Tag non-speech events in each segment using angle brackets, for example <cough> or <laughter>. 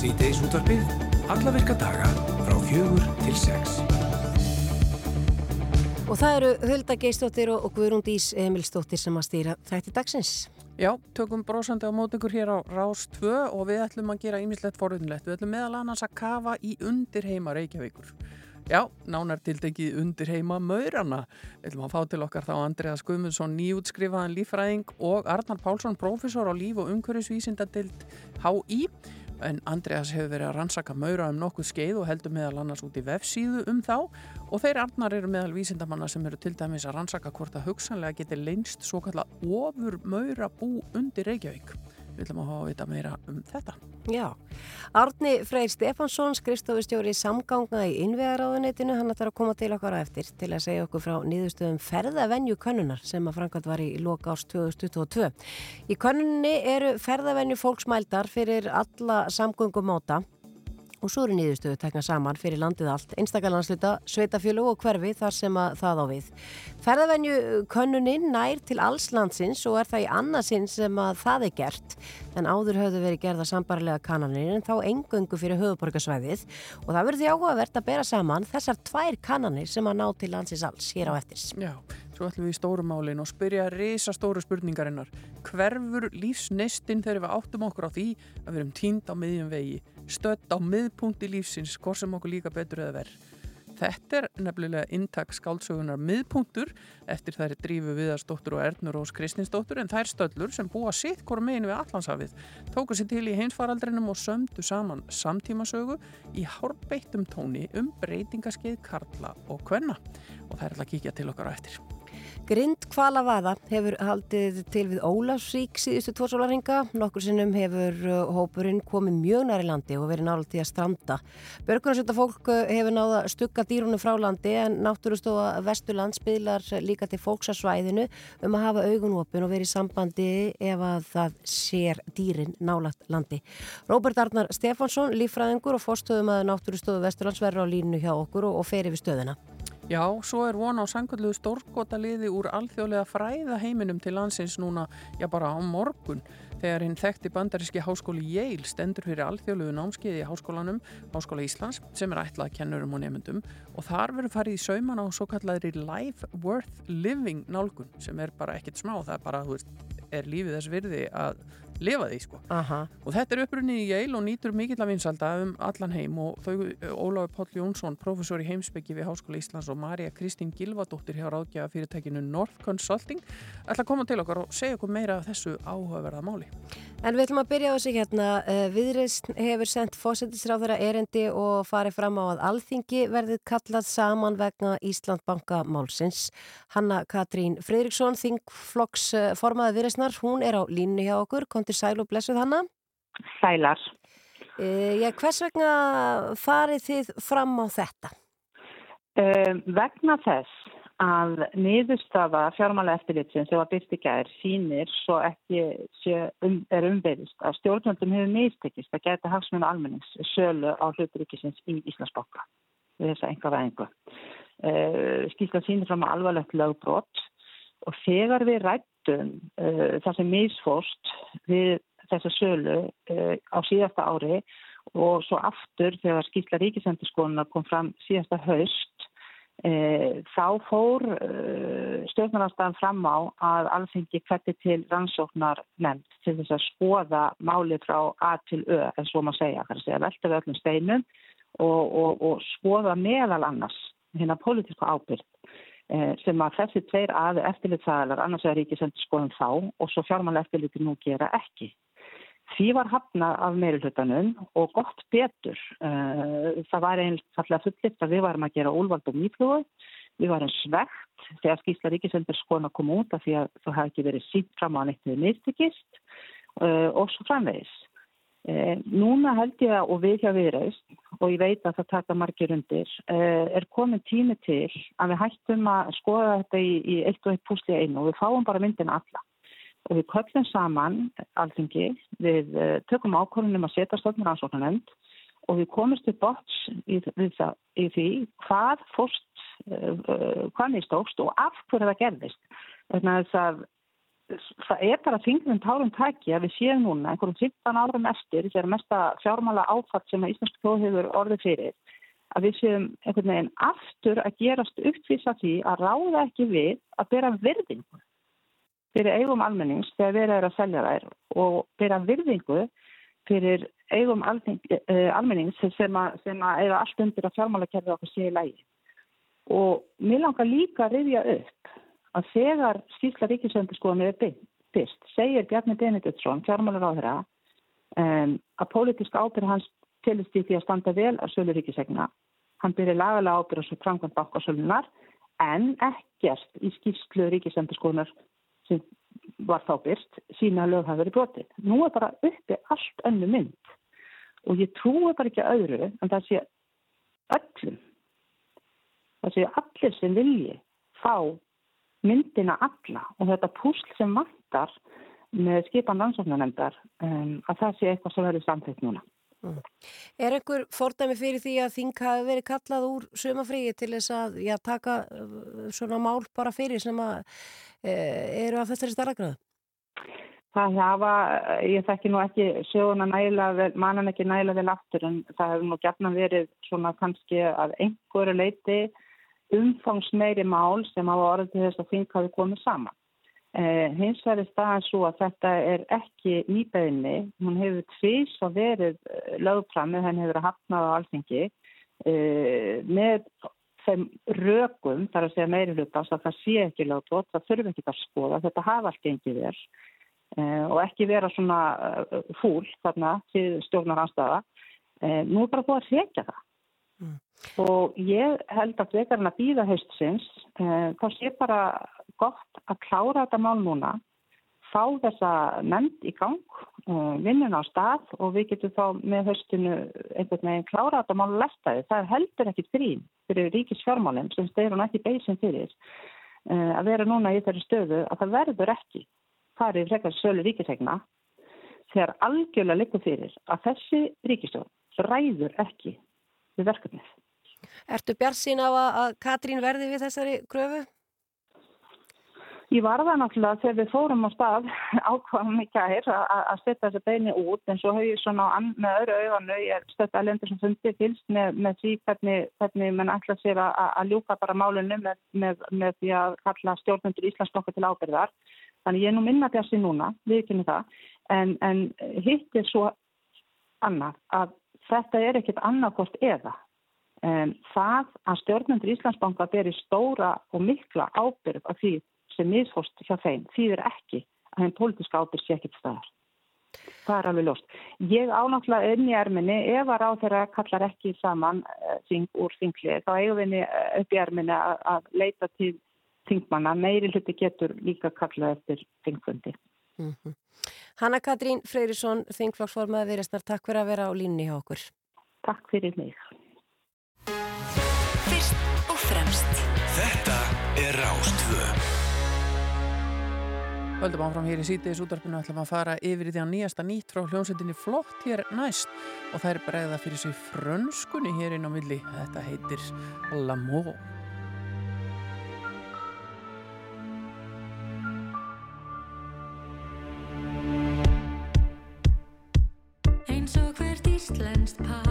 Sýteis útvarpið, alla virka daga frá fjögur til sex. Og það eru Hulda Geistóttir og Guðrún Dís Emilstóttir sem að stýra þætti dagsins. Já, tökum brósandi á mót ykkur hér á Rás 2 og við ætlum að gera ýmislegt forunlegt. Við ætlum meðal annars að kafa í undir heima Reykjavíkur. Já, nánar tildegið undir heima Maurana. Við ætlum að fá til okkar þá Andreas Guðmundsson, nýjútskrifaðan lífræðing og Arnar Pálsson, profesor á líf- og umhverfisvísindatild HÍ en Andreas hefur verið að rannsaka maura um nokkuð skeið og heldur meðal annars út í vefsíðu um þá og þeir arnar eru meðal vísindamanna sem eru til dæmis að rannsaka hvort að hugsanlega geti leinst svo kalla ofur maura bú undir Reykjavík. Við ætlum að hafa að vita meira um þetta. Já, Árni Freyr Stefansson, skrifstofustjóri samganga í innvegaráðuneytinu, hann ætlar að koma til okkar á eftir til að segja okkur frá nýðustöðum ferðavenju könnunar sem að framkvæmt var í loka árs 2022. Í könnunni eru ferðavenju fólksmældar fyrir alla samgöngumáta og svo eru nýðustöðu tekna saman fyrir landið allt, einstakarlandsluta, sveitafjölu og hverfi þar sem að það á við. Ferðavenju könnunin nær til alls landsins og er það í annarsinn sem að það er gert en áður höfðu verið gerða sambarlega kannanir en þá engöngu fyrir höfuborgarsvæðið og það verður því áhugavert að bera saman þessar tvær kannanir sem að ná til landsins alls hér á eftirs. Já, svo ætlum við í stórumálin og spyrja reysa stóru spurningarinnar. Hverfur lífsneistinn þegar við áttum okkur á því að við erum tínd á miðjum vegi? stödd á miðpunkti lífsins, hvort sem okkur líka betur eða verð. Þetta er nefnilega intak skáldsögunar miðpunktur eftir þær drífu viðarstóttur og Ernur Rós Kristinsdóttur en þær stöllur sem búa sitt hvort megin við Allandshafið tóku sér til í heimsfaraldrinum og sömdu saman samtímasögu í hárbeittum tóni um breytingaskeið Karla og Kvenna og er alltaf að kíkja til okkar á eftir. Grind Kvalavaða hefur haldið til við Ólafsvík síðustu tvo sólarhinga. Nokkur sinnum hefur uh, hópurinn komið mjög næri landi og verið nála til að stranda. Börgunarsönda fólk uh, hefur náða stukka dýrunum frá landi en náttúrustofa Vesturland spilar líka til fólksasvæðinu um að hafa augunvopin og verið í sambandi ef að það sér dýrin nálagt landi. Róbert Arnar Stefansson, lífræðingur og fórstöðum að náttúrustofu Vesturlands verður á línu hjá okkur og, og fer yfir stöðuna. Já, svo er von á sangkvöldluðu stórkotaliði úr alþjóðlega fræða heiminum til landsins núna, já bara á morgun. Þegar hinn þekkti bandaríski háskóli Yale stendur fyrir alþjóðluðu námskeiði í háskólanum, Háskóla Íslands sem er ætlað kennurum og nefndum og þar verður farið í sauman á svo kalladri Life Worth Living nálgun sem er bara ekkert smá, það er bara, þú veist, er lífið þess virði að lifa því sko Aha. og þetta er upprunnið í Yale og nýtur mikill af vinsalda um allan heim og þau Óláfi Páll Jónsson, professor í heimsbyggi við Háskóla Íslands og Marja Kristín Gilvadóttir hjá ráðgjafa fyrirtækinu North Consulting ætla að koma til okkar og segja okkur meira af þessu áhugaverða máli. En við ætlum að byrja á þessu hérna. Viðreist hefur sendt fósættisráðara erendi og farið fram á að alþingi verðið kallað saman vegna Íslandbanka málsins. Hanna Katrín Fridriksson, þingflokks formaði viðreistnar, hún er á línu hjá okkur. Kontir sæl og blessuð Hanna. Sælar. Uh, já, hvers vegna farið þið fram á þetta? Um, vegna þess að niðurstafa fjármála eftirlitsins sem var byrst í gær sínir svo ekki um, er umverðist að stjórnvöldum hefur mistekist að geta hagsmunum almennings sölu á hluturíkisins í Íslandsbóka við þessa enga veðingu. Uh, Skýrslan sínir fram að alvarlegt lögbrot og þegar við rættum uh, það sem misfóst við þessa sölu uh, á síðasta ári og svo aftur þegar skýrsla ríkisendurskónunar kom fram síðasta haust E, þá fór stjórnarnarstaðan fram á að alþengi hverti til rannsóknar nefnd til þess að skoða máli frá A til Ö, en svo maður segja, segja velta við öllum steinum og, og, og skoða meðal annars hérna pólitísku ábyrg sem að þessi tveir aði eftirlitsaðalar annars er ríkisendur skoðum þá og svo fjármála eftirliti nú gera ekki. Því var hafnað af meirulhutanum og gott betur. Það var einfallega fullitt að við varum að gera úlvald og nýflúi. Við varum svegt þegar skýrsla ríkisendur skona kom út af því að það hafi ekki verið sínt fram á neitt við mistikist og svo framvegis. Núna held ég að og við hjá viðreist og ég veit að það taka margir undir er komin tími til að við hættum að skoða þetta í, í eitt og eitt púsli einu og við fáum bara myndin alla og við köllum saman alþingi, við uh, tökum ákvörðunum að setja stofnur ansvotnarnefnd og við komumst til bots í, það, í því hvað fórst, hvað nýstókst og af hverju það gerðist. Þannig að það er bara þingum tárum tæki að við séum núna einhverjum 15 árum eftir þegar mesta fjármála áfatt sem að Íslandsk þjóð hefur orðið fyrir að við séum einhvern veginn aftur að gerast uppvísa því að ráða ekki við að bera virðingu fyrir eigum almennings þegar við erum að selja þær og bera virðingu fyrir eigum eh, almennings sem að, sem að eiga allt undir að fjármála kerfi okkur sé í lægi. Og mér langar líka að rifja upp að þegar skýrsla ríkisvöndaskoðan er byrst, segir Bjarni Benediktsson, fjármálar á þeirra, um, að pólitíska ábyrð hans tilist í því að standa vel á sölu ríkisegna. Hann byrja lagalega ábyrð á svo framkvæmt bakkasölunar en ekkert í skýrslu ríkisvöndaskoðanar sem var þá byrst sína að lög hafa verið brotið. Nú er bara uppi allt önnu mynd og ég trúi bara ekki öðru en það sé öllum, það sé allir sem vilji fá myndina alla og þetta púsl sem vantar með skipan rannsóknarnefndar um, að það sé eitthvað sem verður samþýtt núna. Mm. Er einhver fordæmi fyrir því að þing hafi verið kallað úr sumafríi til þess að já, taka uh, svona mál bara fyrir sem að e, eru að þessari starragraðu? Það hafa, ég þekki nú ekki söguna nægilega vel, mannan ekki nægilega vel aftur en það hefur nú gætna verið svona kannski að einhverju leiti umfangsmeiri mál sem hafa orðið til þess að þing hafi komið saman. Eh, hins vegar er staðan svo að þetta er ekki nýbeðinni, hún hefur tvís og verið eh, lögframið, henn hefur hafnað á alþingi eh, með þeim rökum, þar að segja meiri hlutast að það sé ekki lögbót, það þurfi ekki að skoða, þetta hafa allt gengið vel eh, og ekki vera svona eh, fúl þarna til stjórnar anstafa. Eh, nú er bara búið að segja það. Mm. Og ég held að vekarinn að býða haustsins, eh, þá sé bara gott að klára þetta mál núna, fá þessa nefnd í gang, eh, vinnun á stað og við getum þá með haustinu einhvern veginn klára þetta mál lestaði. Það heldur ekkit grín fyrir ríkisfjármálinn sem steyr hún ekki beisin fyrir eh, að vera núna í þeirri stöðu að það verður ekki farið frekar sölu ríkisegna þegar algjörlega likur fyrir að þessi ríkistjórn ræður ekki við verkefnið. Ertu bjart sín á að Katrín verði við þessari gröfu? Ég var það náttúrulega þegar við fórum á stað <laughs> ákvæmum í gær að setja þessi beini út en svo höfum ég svona með öðru auðanu, ég er stöðt að lendur sem fundi fylst með, með því hvernig, hvernig mann ætla sér að, að ljúka bara málunum með, með, með því að kalla stjórnundur Íslandsblokka til ábyrðar. Þannig ég er nú minna þessi núna, við ekki með það, en, en hitt er svo annað að þetta er ekkit annarkort eða. Um, það að stjórnendur Íslandsbanka beri stóra og mikla ábyrg af því sem misfórst hjá þeim þýðir ekki að þeim pólitíska ábyrg sé ekkit staðar. Það er alveg lóst. Ég ánáttúrulega önni erminni ef að ráð þeirra kallar ekki saman uh, þing úr þingli þá eigum við upp í erminni að, að leita til þingmanna. Meiri hluti getur líka kallað eftir þingfundi. Mm -hmm. Hanna Katrín Freyrisson, þingflokksformað Viðrestnar, takk fyrir að vera á línni hjá okkur. Takk fyrir mig. Fremst. Þetta er Rástvö. Höldum áfram hér í sítiðis útvarpinu ætlum að fara yfir í því að nýjasta nýtt frá hljómsveitinni Flott hér næst og það er bregða fyrir sig frönskunni hér inn á milli. Þetta heitir L'amour. eins og hvert íslenskt par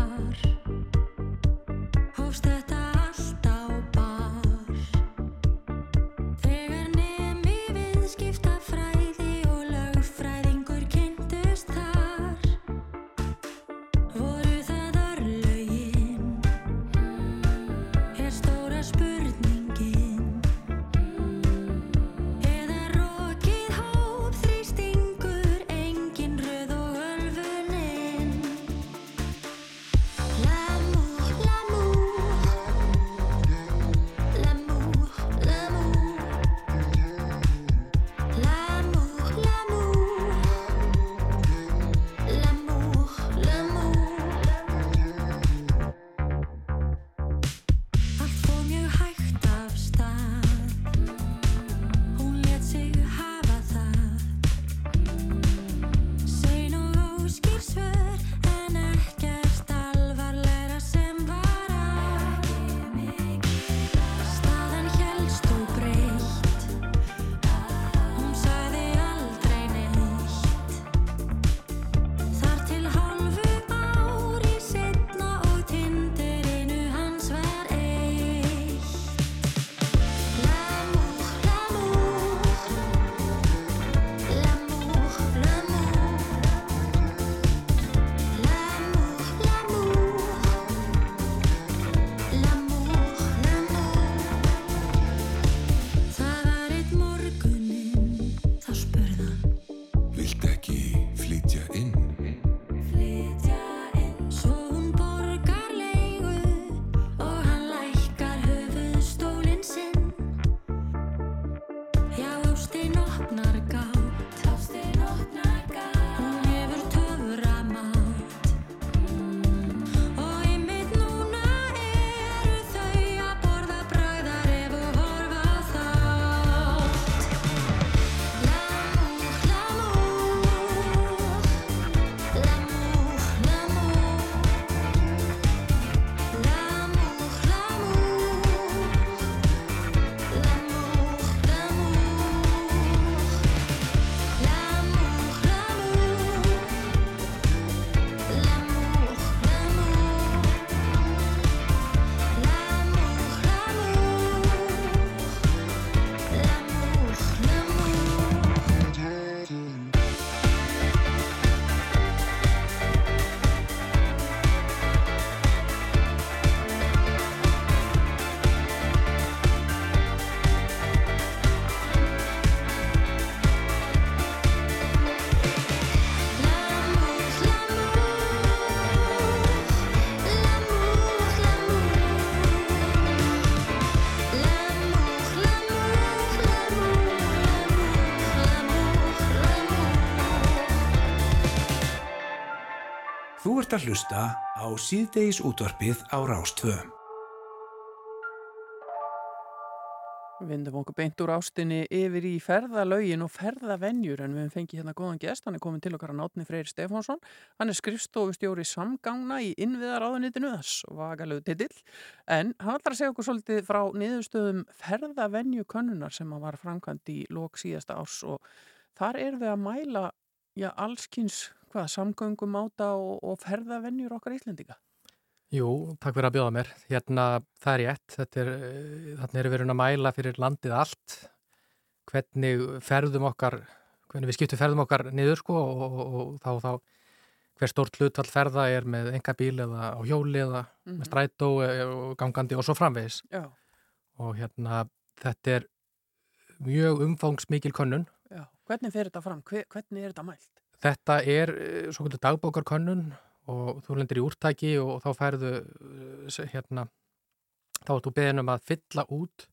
ert að hlusta á síðdeis útvarpið á Rástvö. Við vindum okkur beint úr ástinni yfir í ferðalögin og ferðavenjur en við fengið hérna góðan gest, hann er komin til okkar að nátni Freyr Stefánsson, hann er skrifstofustjóri samgangna í innviðaráðunitinu þess vagalegu titill, en hann ætlar að segja okkur svolítið frá niðurstöðum ferðavenju könnunar sem að var framkvæmt í lok síðasta árs og þar er við að mæla já, allskins hvað, samgöngum áta og, og ferðavenjur okkar Íslendinga. Jú, takk fyrir að bjóða mér. Hérna, það er rétt. Þetta er, eh, þarna erum við raun að mæla fyrir landið allt. Hvernig ferðum okkar, hvernig við skiptum ferðum okkar niður sko og, og, og þá, þá hver stórt hlutvall ferða er með enga bíl eða á hjóli eða Mhm. með strætó eh, og gangandi og svo framvegis. Já, Og hérna, þetta er mjög umfangsmikil könnun. Hvernig fer þetta fram? Hve, hvernig er þetta mælt? Þetta er eh, svo kvöldur dagbókarkönnun og þú lendir í úrtæki og þá færðu eh, hérna, þá ert þú beðin um að fylla út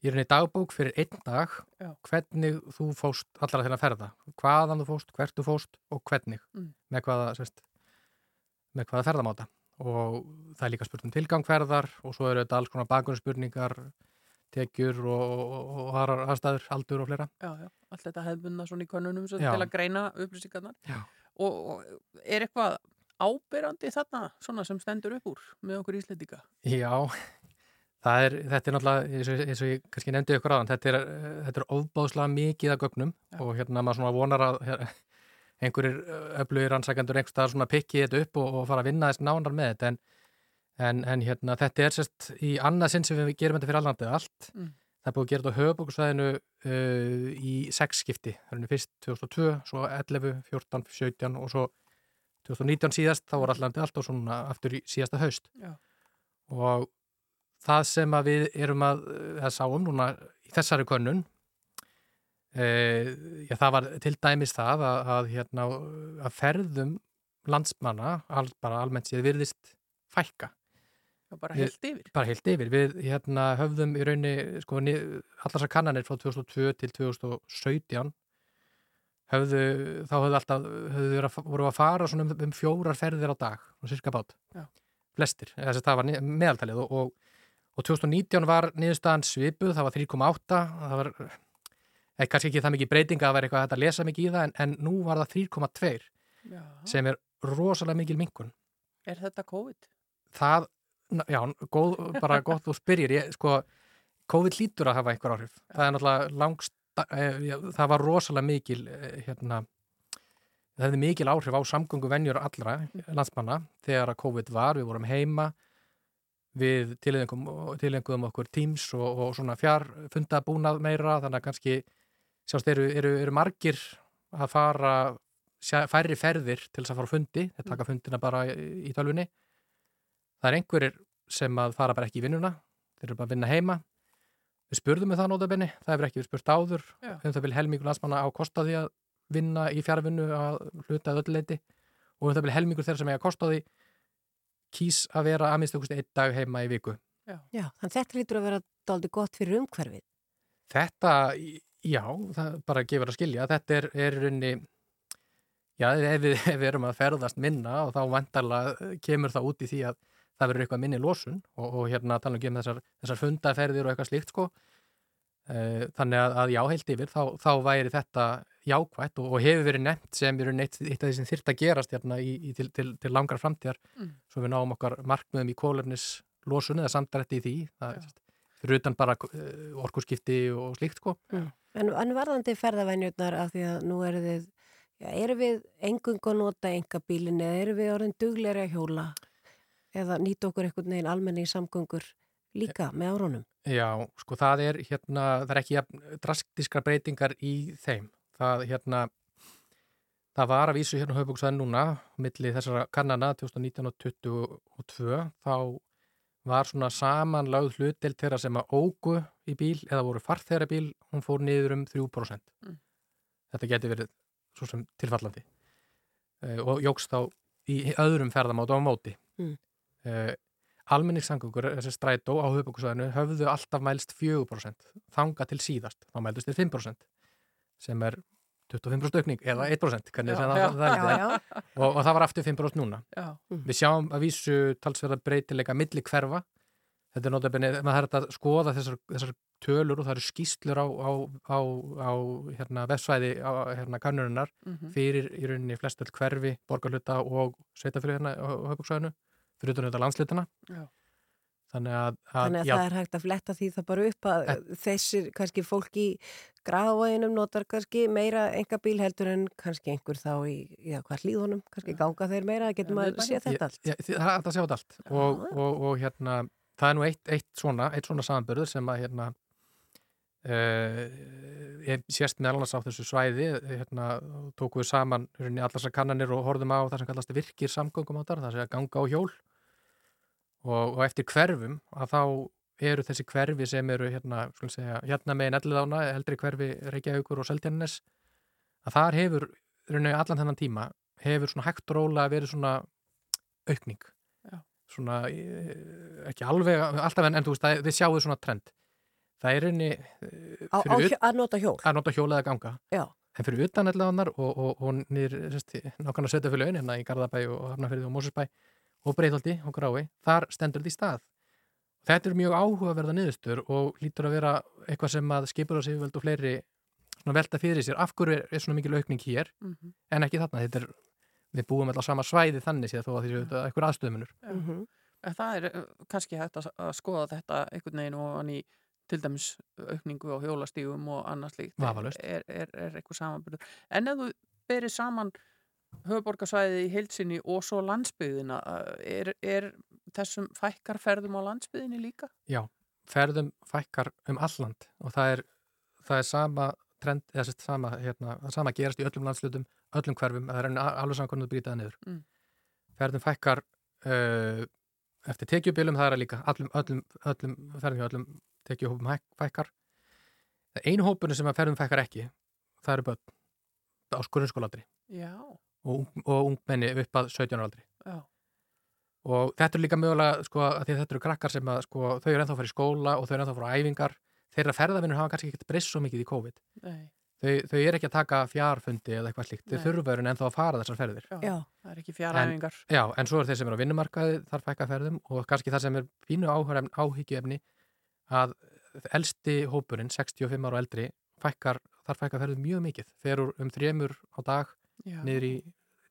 í rauninni dagbók fyrir einn dag Já. hvernig þú fóst allara til að ferða, hvaðan þú fóst, hvert þú fóst og hvernig, Mm. með hvaða sérst, með hvaða ferðamáta og það er líka spurt um tilgangferðar og svo eru þetta alls konar bakgrunnsspurningar tekjur og, og, og aðstæður, aldur og fleira. Já, já, allt þetta hefðbundna svona í konunum til að greina upplýsingarnar. Og, og er eitthvað ábyrrandi þarna svona sem stendur upp úr með okkur íslendinga? Já, það er, þetta er náttúrulega, eins og, eins og ég kannski nefndi ykkur aðan, þetta er, þetta er ofbáðslega mikið að gögnum Já. og hérna maður svona vonar að hér, einhverjir öflugir ansækjandur einhverstað svona pikki þetta upp og, og fara að vinna þess nánar með þetta en, en, en hérna þetta er sérst í annað sinn sem við gerum þetta fyrir allandið allt. Mm. Það er búið að gera þetta á höfbókusvæðinu uh, í sex skipti. Það er fyrst 2002, svo 11, 14, 17 og svo 2019 síðast, þá var allandið allt og svona aftur í síðasta haust. Já. Og það sem að við erum að, að sáum núna í þessari könnun e, já, það var til dæmis það að, að, hérna, að ferðum landsmanna al, bara almennt séð virðist fækka, Já, bara heilt yfir. bara heilt yfir. Við hérna, höfðum í raunni sko, ni- allar þessar kannanir frá 2002 til 2017 höfðu, þá höfðu alltaf höfðu voru að fara svona um, um fjórar ferðir á dag, svona cirka bát. Já. flestir, þess að það var meðaltalið og, og, og 2019 var niðurstaðan svipuð, það var 3,8 það var, eða kannski ekki það mikið breytinga að vera eitthvað að lesa mikið í það en, en nú var það 3,2 Já, sem er rosalega mikil minkun er þetta COVID? það, já, góð, bara gott þú spyrir, ég, sko COVID lítur að hafa einhver áhrif. Það er náttúrulega langst eh, það var rosalega mikil eh, hérna, það hefði mikil áhrif á samgöngu venjur allra landsmanna þegar að COVID var, við vorum heima við tilengum okkur Teams og, og svona fjarfundabúnað meira, þannig að kannski sjást eru, eru, eru margir að fara færri ferðir til þess að fara fundi, þeir taka fundina bara í, í tölvunni það er einhverjir sem að fara bara ekki í vinnuna þeir eru bara að vinna heima við spurðum með það nótabenni, það hefur ekki verið spurt áður Já. um það vil helmingur landsmanna á kosta því að vinna í fjárvinnu að hluta að öllu leiti og um það vil helmingur þeirra sem eiga að kosta því kýs að vera að minnst okkur einn dag heima í viku Já, þannig þetta lítur að vera daldi gott fyrir umhverfið. Þetta, já, það bara gefur að skilja. Þetta er, er rauninni, já, ef við, ef við erum að ferðast minna og þá vantarlega kemur það út í því að það verður eitthvað minni losun og, og hérna tala um þessar, þessar fundaferðir og eitthvað slíkt, sko. Eh, Þannig að, að já, heilt yfir, þá, þá væri þetta jákvætt og, og hefur verið nefnt sem er eitt, eitt af því sem þyrft að gerast hérna í, í, til, til, til langar framtíðar Mm. svo við náum okkar markmiðum í kólefnis losun eða samdrætti í því. Það, Já. fyrir utan bara uh, orkuskipti og slíkt sko. En, en varðandi ferðavenjurnar af því að nú eru þið, já, eru við engung að nota enga bílinn eða eru við orðin dugleiri að hjóla eða nýta okkur einhvern veginn almenni samgöngur líka með árunum? Já, sko það er hérna, það er ekki jafn drastískar breytingar í þeim. Það hérna, það var að vísu hérna höfbúksvæðin núna, milli þessara kannana 2019 og 2022, þá var svona samanlagð hlutdelt þeirra sem að ógu í bíl eða voru farþeira bíl, hún fór niður um 3%. Mm. Þetta geti verið svo sem tilfallandi uh, og jógst þá í öðrum ferðamáta á móti. Mm. Uh, almenningssangungur, þessi strætó á höfbúkusvæðinu höfðu alltaf mælst 4% þanga til síðast, þá mælist þið 5% sem er 25% aukning eða 1% hvernig Já, það, Já, það, já. og, og það var aftur 5% núna. Já, við sjáum að vísu talsverða breytileika milli hverfa. Þetta er notabenni, maður þarf þetta að skoða þessar, þessar tölur og það eru skýslur á, á, á, á hérna, vefsvæði á hérna, kannurinnar mhm. fyrir í rauninni flestöld hverfi, borgarhluta og sveitafriðina á höfbruksvæðinu fyrir þetta landslutana Já. þannig að, að, Þannig að já, það er hægt að fletta því það bara upp að þessir kannski fólk í gráðvæginum notar kannski meira enga bíl heldur en kannski einhver þá í, já, hvað hlýðunum, kannski ganga þeir meira, getur maður miðbænum. séð þetta allt. Það er að sjá þetta allt og, og, og hérna, það er nú eitt, eitt svona, svona samanbörður sem að hérna uh, ég sést meðal annars á þessu svæði hérna, tóku við saman allar þessar kannanir og horfðum á það sem kallast virkir samgöngum á þar, það sé að ganga á hjól og, og eftir hverfum að þá eru þessi hverfi sem eru hérna, segja, hérna megin elliðána, eldri hverfi Reykjavíkur og Seltjarnes að þar hefur rauninni allan þennan tíma hefur svona hægt og rólega verið svona aukning Já. svona eh, ekki alveg alltaf en, en þú veist að við sjáum svona trend það er fyrir hjó- að nota hjól. að nota hjólið að ganga Já. en fyrir utan allavega og, og, og nýr nákvæmlega setja fyrir laun hérna í Garðabæ og Hafnarferði og Mósusbæ og Breitholti og Grái, þar stendur þetta í stað þetta er mjög áhugaverða niðurstur og lítur að vera eitthvað sem að skipur á sig veld og fleiri svona velta fyrir sér, af hverju er, er svona mikil aukning hér Mhm. en ekki þarna, þetta er við búum alltaf sama svæði þannig séð þó að því séu þetta eitthvað aðstöðumunur. Mhm. En það er uh, kannski hægt að, skoða þetta einhvern veginn og hann í til dæmis aukningu á hjólastígum og annars líkt er, er, er eitthvað samanbyrður. En ef þú berir saman höfuborgarsvæði í heilsinni og svo landsbyðina, uh, er, er þessum fækkarferðum á landsbyðinni líka? Já, ferðum fækkar um alland og það er, það er sama trend, eða sérst sama, hérna, það sama gerast í öllum landslutum, öllum hverfum, það er alveg saman hvernig þú brýta það niður. Mm. Ferðum fækkar uh, eftir tekjubilum, það er líka öllum, öllum, öllum ferðum hjá öllum tekjuhópum fækkar. Einu hópurinn sem að ferðum fækkar ekki, það eru börn á grunnskóladri Já, og, og ungmenni upp að 17 ára aldri. já, og þetta er líka mögulega sko, að því að þetta eru krakkar sem að sko, þau eru ennþá að fara í skóla og þau eru ennþá að fara á æfingar. Þeirra ferðavinnur hafa kannski ekkert breyst svo mikið í COVID. Nei, þau, þau eru ekki að taka fjárfundi eða eitthvað slíkt, þau eru ennþá að fara þessar ferðir. Já, það er ekki fjaræfingar. já, en svo er þeir sem eru á vinnumarkaði þar fækka ferðum og kannski það sem er pínu áhyggjuefni að elsti hópurinn, 65 ára og eldri fækkar, þar fækka ferðum mjög mikið. Fer úr um þremur á dag. Niður í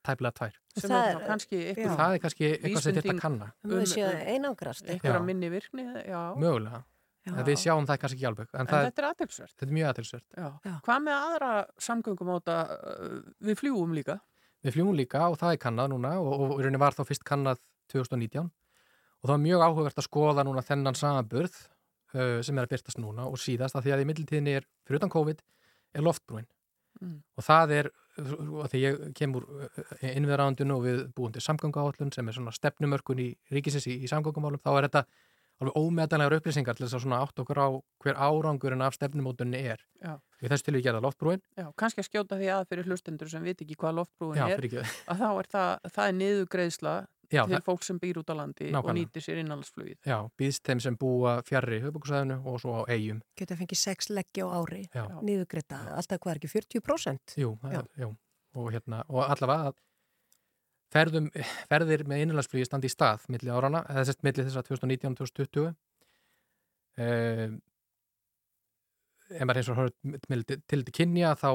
tæplega tvær Sem Það er eitthvað, það er kannski eitthvað sem þetta kanna Um- um- einangrast. Já. minni virkni, já. mögulega, Já. við sjáum það kannski ekki alveg en, En það, þetta er aðtilsvert. þetta er mjög aðtilsvert. Hvað með aðra samgöngum áta við fljúum líka? Við fljúum líka og það er kannad núna og, og í rauninni var þá fyrst kannad 2019 og það var mjög áhugavert að skoða núna þennan samanburð uh, sem er að byrtast núna og síðast að því að í mittiltíðinni er, fyrir utan COVID, er loftbrúin Mm. og það er, því ég kemur innviðraðandun og við búum til samgönguáallun sem er svona stefnumörkun í ríkisins í, í samgöngumálum, þá er þetta alveg ómetanlegar upplýsingar til þess að svona átt okkur á hver árangurinn af stefnumótunni er. Já. Við þessu til við gerða loftbrúin, Já, kannski að skjóta því að fyrir hlustendur sem veit ekki hvað loftbrúin já, er, að þá er það, það er niðugreiðsla já, til fólk sem býr út á landi og Nákvæmlega. nýtir sér innanlandsflugið. já, býðst þeim sem búa fjarrri höfbúksæðinu og svo á eigum. Getur fengið sex leggja á ári, niðugreita, alltaf hvað er ekki, 40%? Jú, það Já. er, jú. Og, hérna, og allavega að ferðum, ferðir með innanlandsflugi standi í stað milli árana, eða þess milli þess að 2019-2020 um, ef maður eins og horfður til til kynja þá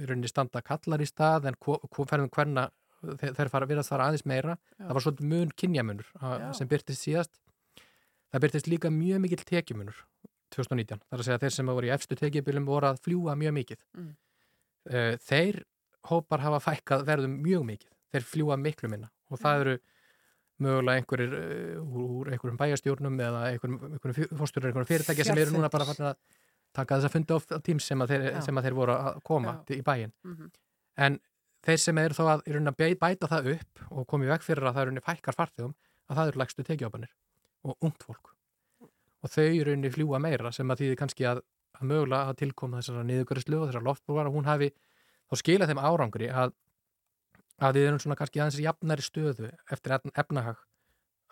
í rauninni standa kallar í stað en ferðum hverna þeir, fara, virðast fara aðeins meira Já. það var svolítið mun kynjamunur að, Já. sem byrtist síðast það byrtist líka mjög mikill tekjumunur 2019, það er að segja að þeir sem voru í efstu tekjubilum voru að fljúa mjög mikið Mm. Eh, þeir hópar hafa fækkað verðum mjög mikið þeir fljúa miklu minna og það eru mögulega einhverjir uh, úr einhverjum bæjastjórnum eða einhverjum, fórstjórar einhverjum fyrirtækja sem eru núna bara að taka þess að funda á tím sem að þeir, Já. sem að þeir voru að koma Já. í bæin Mm en þeir sem eru þá að, í rauninni að bæ- bæta það upp og komi veg fyrir að það eru fækkar farþegum að það eru lægstu tekjuábanir og ungt fólk og þau í rauninni fljúa meira sem að þýðir kannski að, að mögulega að tilkoma þessara niðurgörislu og þessara loftbrúar og hún hafi þá skila þeim árangri að, að við erum svona kannski aðeins í jafnari stöðu eftir efn- efnahag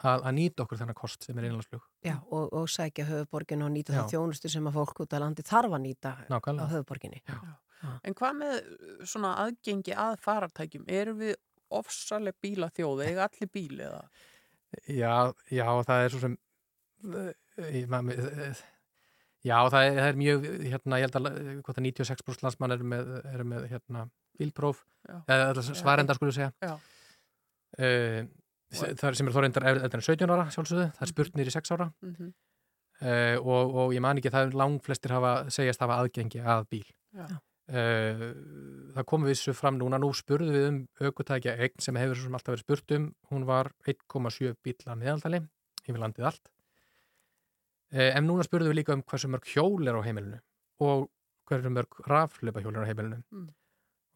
að, að nýta okkur þennan kost sem er innlandsflug Já, og, og sækja höfuborgin og nýta Já. það þjónustu sem að fólk út á landi þarf að nýta á nákvæmlega höfuborginni. Já. En hvað með uh, svona aðgengi að farartækjum? Erum við ofsaleg bíla þjóð? Eða allir bíl eða? Já, já, það er svo sem eh, man- eh, Já, það er, það er mjög hérna, ég held að eh, hvort að 96% landsmann eru með, eru með hérna, bílpróf. Eða svarenda skulle ég segja. Uh, það er sem er þó reyndar eldar en 17 ára sjálfsögðu, það er spurt nýri 6 ára. Mm -hmm. uh, og, og ég man ekki það er langflestir hafa, segjast hafa aðgengi að bíl. Já. Uh, það komu vissu fram núna nú spurðu við um aukutækja eign sem hefur sem alltaf verið spurt um hún var 1,7 bíla meðaldali yfir landið allt uh, en núna spurðu við líka um hversu mörg hjól er á heimilinu og hversu mörg raflöpa hjól er á heimilinu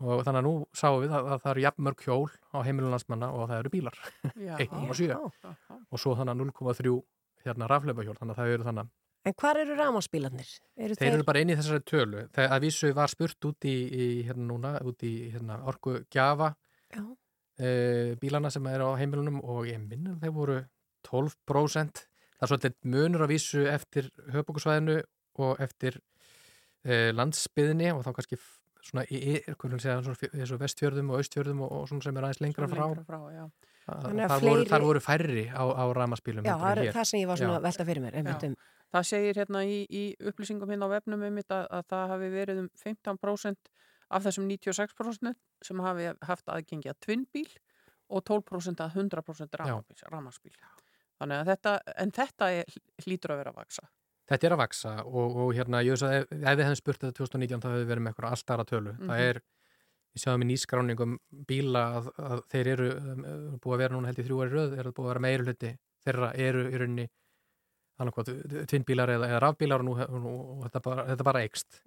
Mm. og þannig að nú sáum við að, að það eru jafn mörg hjól á heimilinu landsmanna og það eru bílar Já. <laughs> 1,7 Já. Já. og svo þannig að 0,3 hérna raflöpa hjól þannig að það eru þannig En hvar eru rámaspílarnir? Eru Þeir eru bara inn í þessari tölu. Þegar að vísu var spurt út í, í hérna núna, út í hérna, orku gjafa Já. e, bílana sem eru á heimilunum og ég minnum þeir voru 12%. Það er svolítið munur að vísu eftir höfbókusvæðinu og eftir e, landsbyðinni og þá kannski svona í, í hvernig segja, svona, fjö- þessu vestfjörðum og austfjörðum og, og svona sem er aðeins lengra frá. Lengra frá já. Það, Þannig að það, voru, fleiri- það voru færri á, á ramaspílum. Já, það er það sem ég var svona velta fyrir mér einmitt um. Það segir hérna í, í upplýsingum hérna á vefnum um þetta að það hafi verið um 15% af þessum 96% sem hafi haft aðgengi að tvinnbíl og 12% að 100% rafmagsbíl. Þannig að þetta, en þetta er, hlýtur að vera að vaksa. Þetta er að vaksa og, og hérna, ég veist að ef, ef við hefum spurt þetta 2019 þá hefur verið með eitthvað alltaf aðra tölu. Mhm. Það er, við sjáum í nýskráningum bíla að, að þeir eru um, búið að vera núna held í þrjú ári röð, er það búið að vera meiri hluti þeirra eru í rauninni tvinnbílar eða, eða rafbílar og, nú, og, nú, og þetta bara, þetta bara eikst.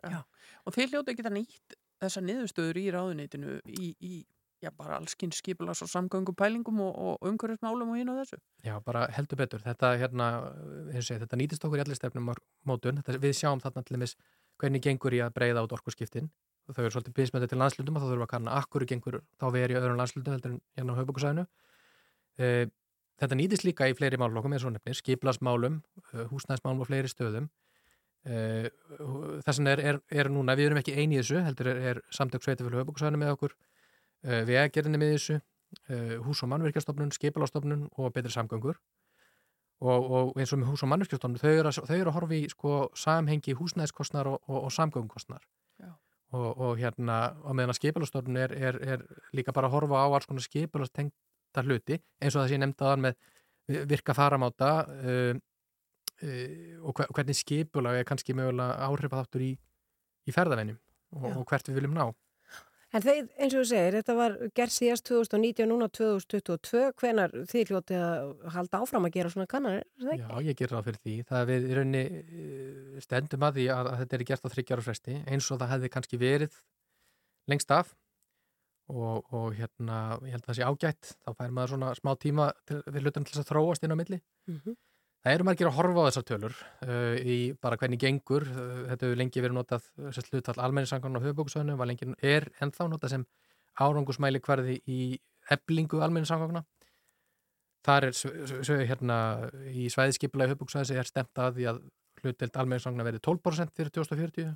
Og þeir hljóta ekki það nýtt þessar niðurstöður í ráðuneytinu í, í já, bara allskins skipulas og samgöngum pælingum og, og umhverfismálum og hinn og þessu. Já, bara heldur betur. Þetta, hérna, eins og segja, þetta nýtist okkur í allir stefnum mótun. Þetta, við sjáum þarna til dæmis hvernig gengur í að breyða út orkuskiptin. Þau eru svolítið byrjsmöndið til landslutum og þá þurfum við að kanna akkur gengur þá verið í öðrum landslutum heldur en hérna á höfbúkusæðinu. Þetta nýtist líka í fleiri málflokkum eins og nefnir, skiplasmálum, uh, húsnæðsmálum og fleiri stöðum. Uh, þess vegna er, er, er núna, við erum ekki eini í þessu, heldur er, er samtök sveitafélag höfbúkusæðinu með okkur, uh, vegagerðinni með þessu, hús- og mannverkjastofnun, skipalastofnun og betri samgöngur og, og eins og með hús- og mannverkjastofnun þau eru að, þau eru að horfa í sko, samhengi húsnæðskostnar og, og, og samgöngukostnar Já. og, og hérna og meðan að skipalastofnun er, er, er líka bara að horfa á alls konar skipalastengta hluti eins og það sé nefndaðan með virka faramáta uh, uh, og hver- hvernig skipulag er kannski mögulega áhrifaþáttur í, í ferðavennjum og, og hvert við viljum ná En þeir, eins og þú segir, þetta var gerð síðast 2019, núna 2022, hvenar þið hljótið að halda áfram að gera svona er það ekki? Já, ég ger ráð fyrir því. Það er við í rauninni eh, stendum að því að, að þetta er gert á þryggjára fresti eins og það hefði kannski verið lengst af og, og hérna, ég held að það sé ágætt þá fær maður svona smá tíma til, við hlutum til þess að þróast inn á milli. Mhm. Það eru margir að horfa á þessar tölur uh, í bara hvernig gengur. Uh, þetta hefur lengi verið notað sérst hlutall almenningssangarn á höfubókusöðinu, var lengi, er ennþá notað sem árangusmæli hverði í eblingu almenningssangarna. Þar er s- s- s- hérna í svæðiskipula í höfubókusöðis er stemt að því að hlutelt almenningssangna verði 12% fyrir 2040.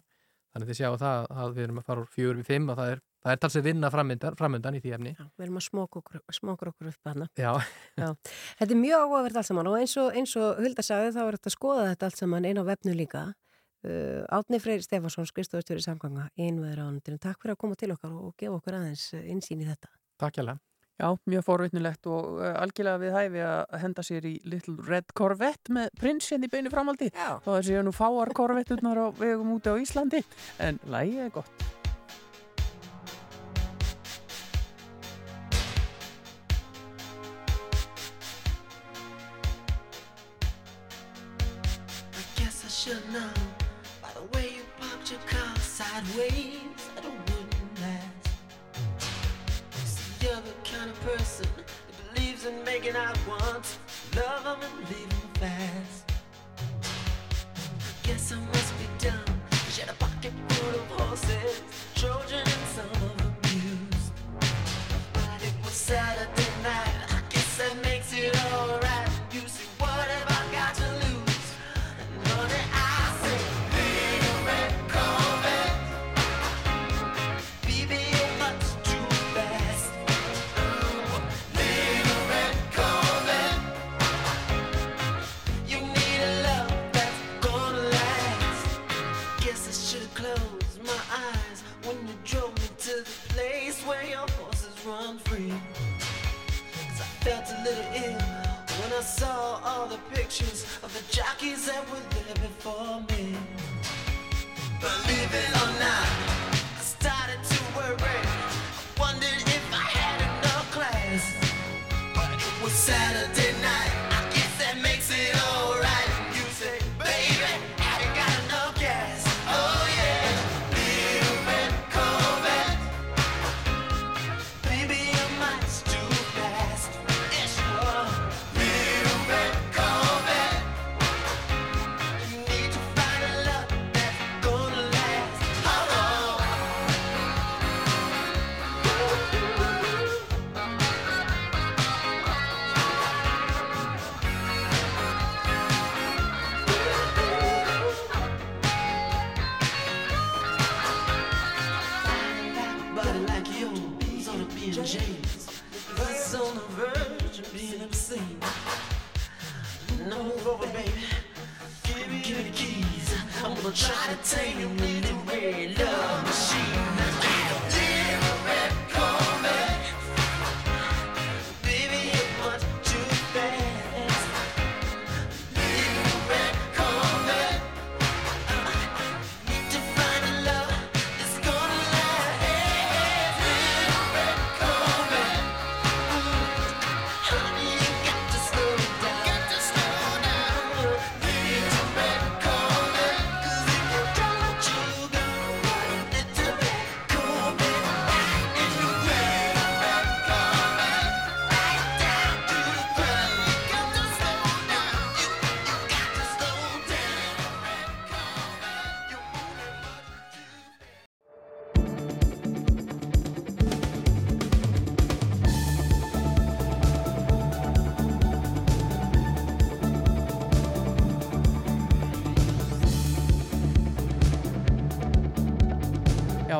Þannig þið sjá það að við erum að fara úr 4 við 5 og það er, það er talsið vinna framundan, framundan í því efni. Já, við erum að smóka okkur, upp hana. Já, Þetta er mjög áhugavert allt saman og eins og, eins og Hulda sagði þá er þetta að skoða þetta allt saman inn á vefnu líka. Uh, Átni Freyr Stefansson, skristofustjóri samganga einveður ánundinu. Takk fyrir að koma til okkar og gefa okkur aðeins uh, innsýn í þetta. takk hjá Já, mjög forvitnilegt og uh, algjörlega við hæfi að henda sér í Little Red Corvette með prins hérna í beinu framaldi. Já. Þá er séu nú fáar korvetturnar á vegum úti á Íslandi, en lægi er gott. I guess I should know by the way you parked your car sideways making out once, love 'em and leave 'em fast. I guess I must be dumb. She a pocket full of horses, Trojan should close my eyes when you drove me to the place where your horses run free. Cause I felt a little ill when I saw all the pictures of the jockeys that were there before me.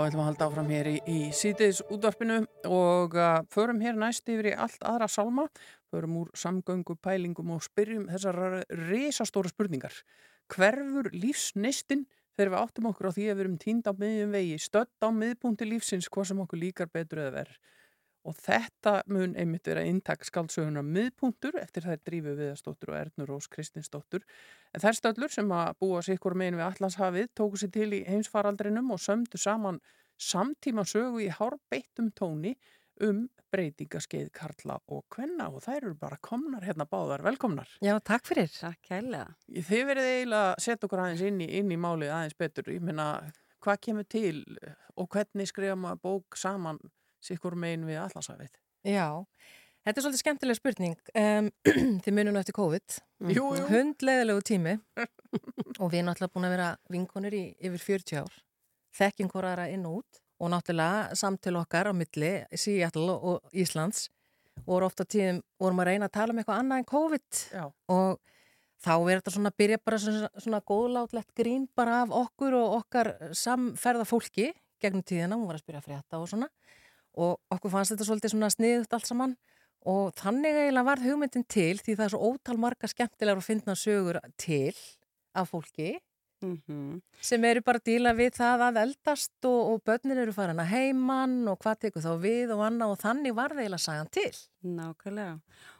Ætlum að halda áfram hér í, í sítiðs útvarpinu og uh, förum hér næst yfir í allt aðra sálma, förum úr samgöngu, pælingum og spyrjum þessar risastóra spurningar. Hverfur lífsneistin þegar við áttum okkur á því að við erum tínd á miðjum vegi, stödd á miðpunkti lífsins, hvað sem okkur líkar betur eða verð. Og þetta mun einmitt vera inntak skaldsöguna miðpunktur eftir þær drífu viðastóttur og Ernur Rós Kristinsdóttur. En þær stöllur sem að búa sig ykkur megin við Allandshafið tóku sér til í heimsfaraldrinum og sömdu saman samtíma sögu í hárbeittum tóni um breytingaskeið Karla og Kvenna og þær eru bara komnar hérna báðar, velkomnar. Já, takk fyrir. Takk kærlega. Þið verið eiginlega að setja okkur aðeins inn í, inn í málið aðeins betur. Ég meina, hvað kemur til og hvernig skrifa maður bók saman sikkur megin við Allandshafið? Já, þetta er svolítið skemmtileg spurning. Um, <clears throat> þið munum eftir COVID. Jú, jú. Hundleðilegu tími <laughs> og við erum náttúrulega búin að vera vinkonir í yfir 40 ár. Þekkjum hvora aðra inn og út og náttúrulega samtil okkar á milli Seattle og Íslands voru ofta tíðum, vorum að reyna að tala um eitthvað annað en COVID Já. og þá er þetta svona að byrja bara svona, svona góðlátlegt grín bara af okkur og okkar samferða fólki gegnum tíðina, hún var að spyrja frétta og svona og okkur fannst þetta svolítið svona sniðut allt saman og þannig eiginlega varð hugmyndin til því það er svo ótal marga skemmtilegar og fyndna sögur til af fólki sem eru bara að díla við það að eldast og, og börnir eru farin að heiman og hvað tekur þá við og annað og þannig var það eiginlega sagan til. Nákvæmlega.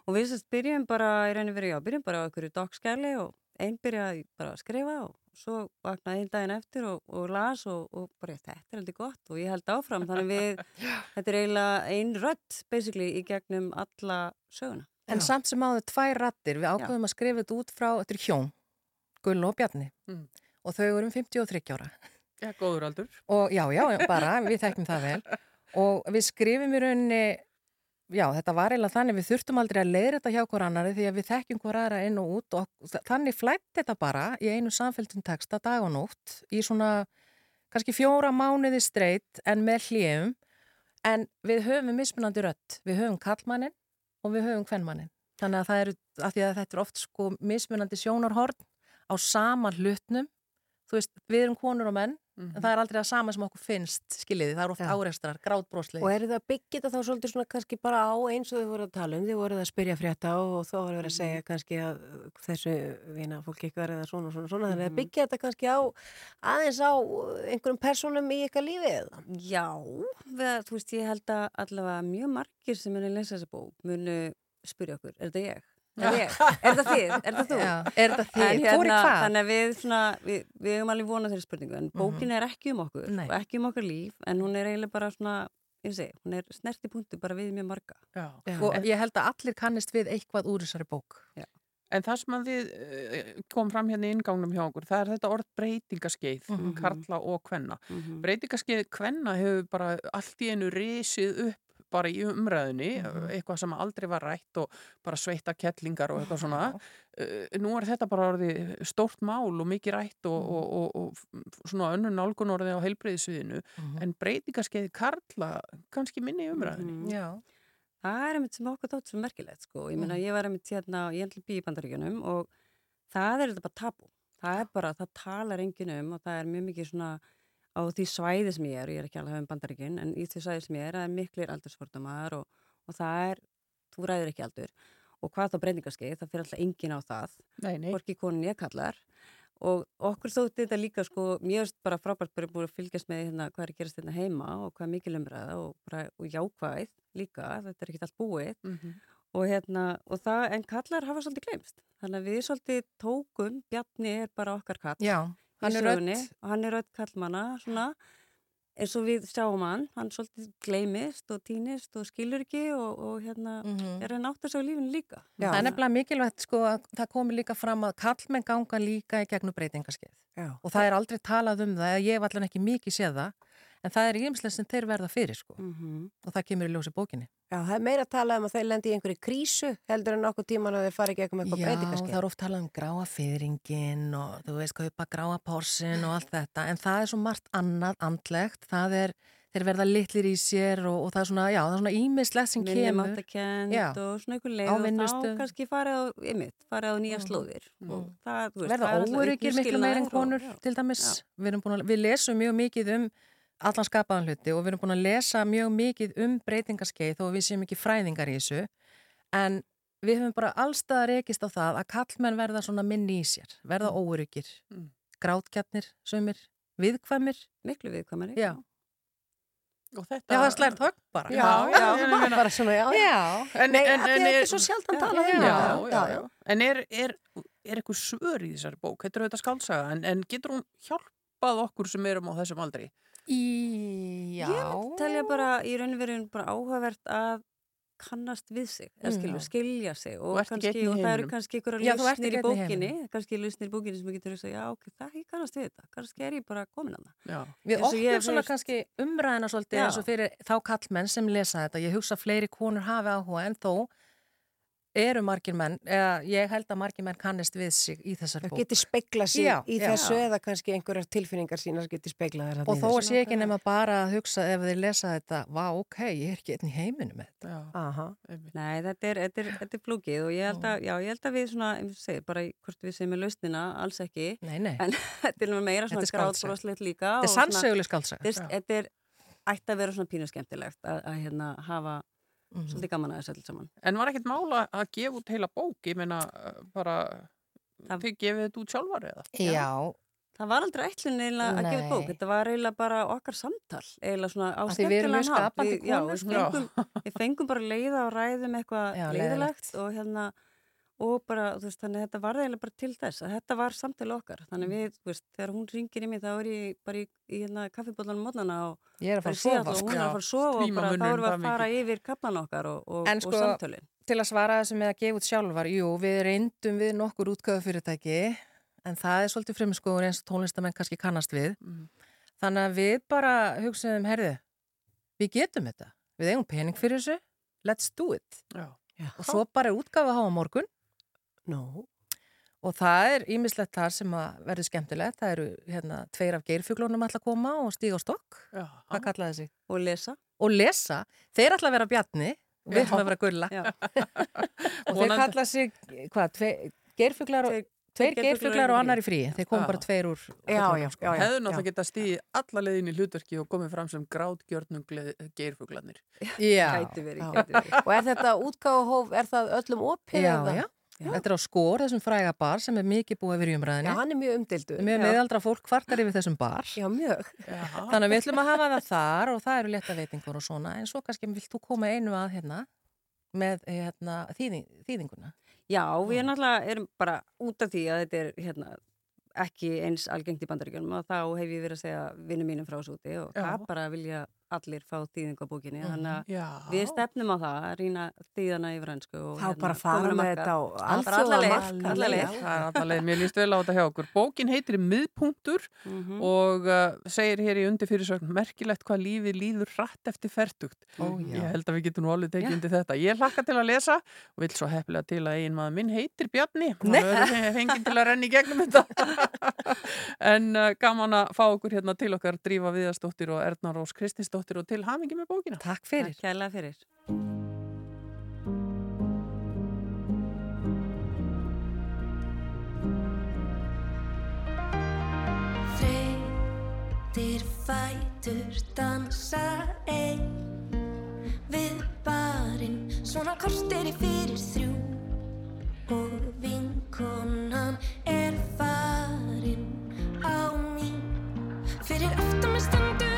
Og við sérst byrjum bara í rauninni verið, já, byrjum bara á einhverju dagskæli og einn byrjaði bara að skrifa og svo vaknaði einn daginn eftir og, og las og, og bara þetta er heldur gott og ég held áfram þannig við, <laughs> þetta er eiginlega ein rödd basically í gegnum alla söguna. En samt sem áður tvær rattir, við ákveðum að skrifa þetta út frá, þetta er hjón, Gull og Bjarni Mm. Og þau eru um 53 ára. Já, góður aldur. Og já, já, bara, við þekkjum það vel og við skrifum í rauninni, já, þetta var eiginlega þannig, við þurftum aldrei að leiða þetta hjá hver annari því að við þekkjum hver aðra inn og út og þa- þannig flætti þetta bara í einu samfélgtum texta dag og nótt í svona kannski fjóra mánuði streitt en með hljöfum en við höfum mismunandi rött, við höfum kallmannin og við höfum kvennmannin. Þannig að eru, að að þetta er oft sko mismunandi sjónarhorn á sama hlutnum, þú veist, við erum konur og menn, en það er aldrei það sama sem okkur finnst, skiljiði, það er oft Já. áreikstrar, grátbrósli. Og eru það byggið þetta þá svolítið svona kannski bara á eins og þau voru að tala um, þau voru að spyrja frétta og þá voru að segja kannski að þessu vina fólki ykkur eða svona svona svona, þannig að byggja þetta kannski á aðeins á einhverjum personum í ykkar lífi eða? Já, við, þú veist, ég held að allavega mjög margir sem muni lesa þessa bók munu spyrja okkur, er þetta ég? Er, er þetta þið? Er þetta þú? Já, er þetta þið? En Hvor í hvað? Þannig að við, svona, við, við höfum alveg vonað þeirri spurningu en bókin er ekki um okkur Nei. og ekki um okkar líf en hún er eiginlega bara svona, ég segi, hún er snerti punktu bara við mjög marga. Já. Og ég held að allir kannist við eitthvað úr þessari bók. En það sem að við eh, kom fram hérna í ingangnum hjá okkur, það er þetta orð breytingaskeið, Mhm. karla og kvenna. Mm Breytingaskeið kvenna hefur bara allt í einu risið upp bara í umræðinni, Mhm. eitthvað sem aldrei var rætt og bara sveita kettlingar og eitthvað svona. Uh, nú er þetta bara orðið stórt mál og mikið rætt og, Mhm. og, og, og svona önnur nálgun orðið á heilbreyðisviðinu, Mhm. en breytingaskeið karla kannski minni í umræðinni. Mhm. Já. Það er einmitt sem okkur þótt svo merkilegt sko. Ég meina, Mhm. ég var einmitt hérna, í bandaríkjunum og það er þetta bara tabu. Það er bara, það talar enginn um og það er mjög mikið svona á því svæði sem ég er, og ég er ekki alveg að hafa um bandaríkjun, en í því svæði sem ég er, það er miklir aldursfordumar og, og það er, þú ræður ekki aldur. Og hvað þá breytingarskeið, það fyrir alltaf enginn á það, hvorki konin ég kallar og okkur þótti þetta líka sko mjög bara frábært bara búin að fylgjast með hérna hvað er að gerast hérna heima og hvað er mikil umræða og, bara, og jákvæð líka, þetta er ekkert allt búið. Mhm. og hérna, og það, en kallar hafa svolítið glemst, þannig að við svolítið tókum, Bjarni er bara okkar kall Já, hann er sögunni rödd. og hann er rödd kallmanna svona, eins og við sjáum hann hann svolítið gleymist og týnist og skilur ekki og, og hérna Mhm. er hann átt að sjá lífinu líka Það er nefnilega mikilvægt sko að það komi líka fram að kallmenn ganga líka í gegnum breytingaskeið. Já. Og það er aldrei talað um það, ég hef allan ekki mikið séð það, en það er ímslega sem þeir verða fyrir sko. Mhm. Og það kemur í ljósi bókinni. Já, það er meira að tala um að þeir lendi í einhverju krísu heldur en nokkuð tíman að þeir fari ekki eitthvað með eitthvað Já, breytingaskeið. það er oft talað um gráa fyrringin og þú veist, kaupa gráa pórsin og allt þetta, en það er svo margt annað andlegt, það er, þeir verða litlir í sér og, og það er svona, já, það er svona ímislegt sem kemur. Já. og svona einhver leið og þá kannski farið á, einmitt, farið á nýja Mhm. slóðir og Mhm. það, þú veist, verða það er alltaf óöryggir miklu meir en uppskilnaður og- konur já. til dæmis við, erum búin að, við lesum mjög mikið um allan skapaðan hluti og við erum búin að lesa mjög mikið um breytingaskeið þó við séum ekki fræðingar í þessu en við höfum bara allstað rekist á það að kallmenn verða svona minni í sér verða óöryggir Mm. grátkjarnir, sömur, viðkvæmir miklu viðkvæmari já, Og þetta... já það slært högg bara Já, já, ég meina- bara svona, já. já. En, Nei, en, en er svo sjaldan talað um já, já, Já, já. En er, er, er eitthvað svör í þessari bók? Þetta er auðvitað skálsaga, en, en getur hún hjálpað okkur sem erum á þessum aldri? Í, já. Ég telja bara í raunverðin bara áhugavert að kannast við sig, eða skilju, skilja sig og, kannski, og það eru kannski ykkur lausnir ekki í bókinni kannski lausnir í bókinni sem ég getur að segja, já, ok, það ég kannast við þetta kannski er ég bara komin að það. Við opnum svona heyrt- kannski umræðina svolítið eins og fyrir þá kallmenn sem lesa þetta. Ég hugsa að fleiri konur hafi áhuga en þó eru margir menn, eða ég held að margir menn kannist við sig í þessari Það bók. geti speiklað sig Já, í já. þessu eða kannski einhverjar tilfinningar sínar geti speiklað þér Og þó að sé ekki nema bara að hugsa ef þeir lesa þetta, vá, ok, ég er ekki einn í heiminu með þetta. Aha. Nei, þetta er, þetta er, þetta er flúkið og ég held að, já, ég held að við svona, og segir, bara í- hvort við sem er lausnina, alls ekki, Nei, nei, en <laughs> þetta er meira svona er gráðbroslegt líka. þetta er sannsöguleg er- þetta er, ætti að vera svona pínu skemmtilegt að, að hérna hafa Mhm. svolítið gaman að þessu öll saman. En var ekkert mála að gefa út heila bók? Ég meina, uh, bara, Það- þið gefið þetta út sjálfar eða? Já, Það var aldrei ætlun eiginlega að gefa út bók, þetta var eiginlega bara okkar samtal, eiginlega svona á Af því við Við- já, sko. fengum, við fengum bara leiða og ræðum eitthvað Já, leiðilegt og hérna og bara, þú veist, þannig að þetta var eiginlega bara til þess að þetta var samtali okkar, þannig Mm. að við, þú veist, þegar hún ringir í mig þá er ég bara í, í hérna kaffibólanum mótnana og ég er að bara fara að sofa. Seattle og Sko. hún er að fara að sofa og bara þá erum við að fara yfir kaplan okkar og, og, En og sko, samtölin. Til að svara þessu með að gefa út sjálfar, jú, við reyndum við nokkur útgöðu fyrirtæki, en það er svolítið frumskóður eins og tónlistamenn kannski kannast við. Mm. Þannig að við bara hugsaðum, herðu, við getum þetta. Við eigum pening fyrir þessu, let's do it. Já. Og svo bara er að hafa á morgun Nú, og það er ímislegt þar sem að verður skemmtilegt. Það eru hérna tveir af geirfuglunum alltaf að koma og stíga á stokk. Já. Hvað kallaði þessi? Og lesa. Og lesa. Þeir ætla að vera bjarni og við Já. ætlum að vera gulla. Já. <laughs> Og þeir Vonandi- kalla sig, hvað, tve, geirfuglar og... Tveir- geirfuglar og annar í fríi. Þeir kom Já. bara tveir úr... já, já, sko. já, já. Hefðu náttúrulega getað stíði alla leiðin í hlutverki og komið fram sem grátgjörnum geirfuglanir. Já, Gæti verið, Já. gæti verið. Og er þetta útgáfuhóf, er það öllum opið? já, eða? Já. Þetta er á skor, þessum fræga bar sem er mikið búið yfir í Já, umræðinni. hann er mjög umdildur. Mjög meðaldra fólk kvartar yfir þessum bar. Já, mjög. Já. Þannig að við ætlum að hafa það þar og það eru leta veitingur og svona. En svo kannski vilt þú koma einu að hérna með hérna, þýðing, þýðinguna. Já, við náttúrulega erum bara út af því að þetta er hérna, ekki eins algengt í bandaríkjunum og þá hef ég verið að segja vinnum mínum frá þessu úti og Já. það bara vilja allir fá þýðingu á bókinni Mhm. þannig að við stefnum á það að rýna þýðana yfir hansku og Þá bara fara með þetta á Bara alla leið, alþjóðamarkað. alla leið. Já. Það er alltaf leið, mér líst vel á þetta hjá okkur. Bókin heitir Miðpunktur Mhm. og uh, segir hér í undir fyrirsögn merkilegt hvað lífið líður rætt eftir ferdugt. Ó, Ég held að við getum nú alveg tekið undir þetta. Ég hlakka til að lesa og vil svo hefnilega til að ein maður minn heitir Bjarni. <laughs> Verður fengið til að renna í gegnum þetta. <laughs> en uh, gaman að fá okkur hérna til okkar Drífa Viðarsdóttir og Erna Rós Guðmundsdóttir og til hafingi með bókina. Takk fyrir. Takk kærlega fyrir. Þreytir fætur dansa einn við barinn svona kortir í fyrir þrjú og vinkonan er farinn á mín fyrir aftan með standu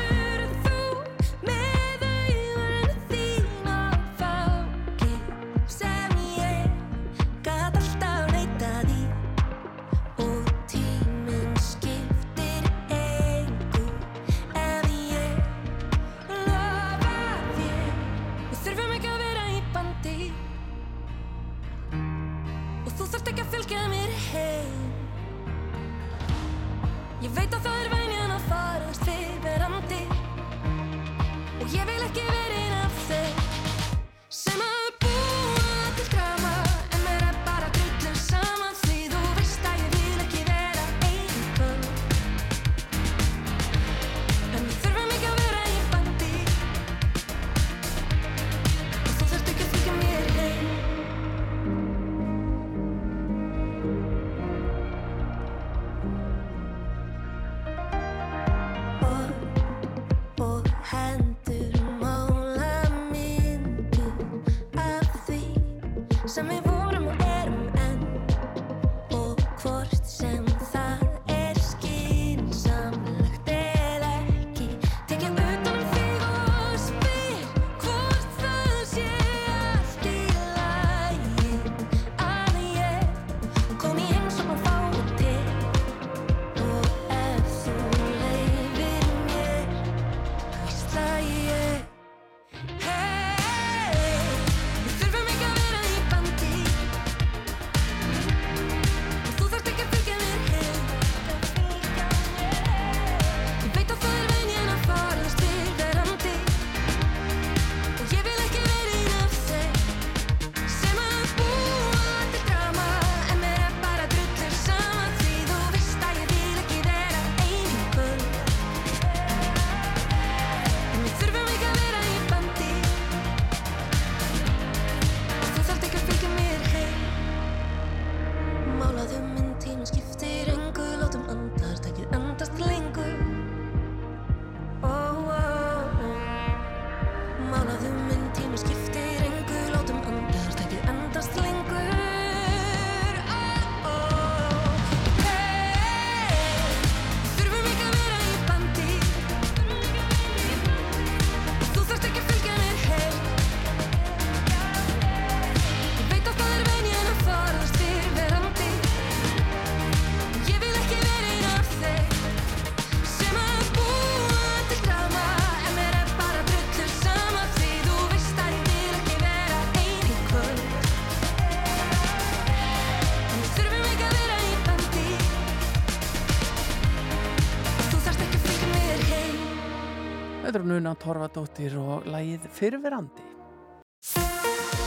Una Torfadóttir og lægið Fyrverandi.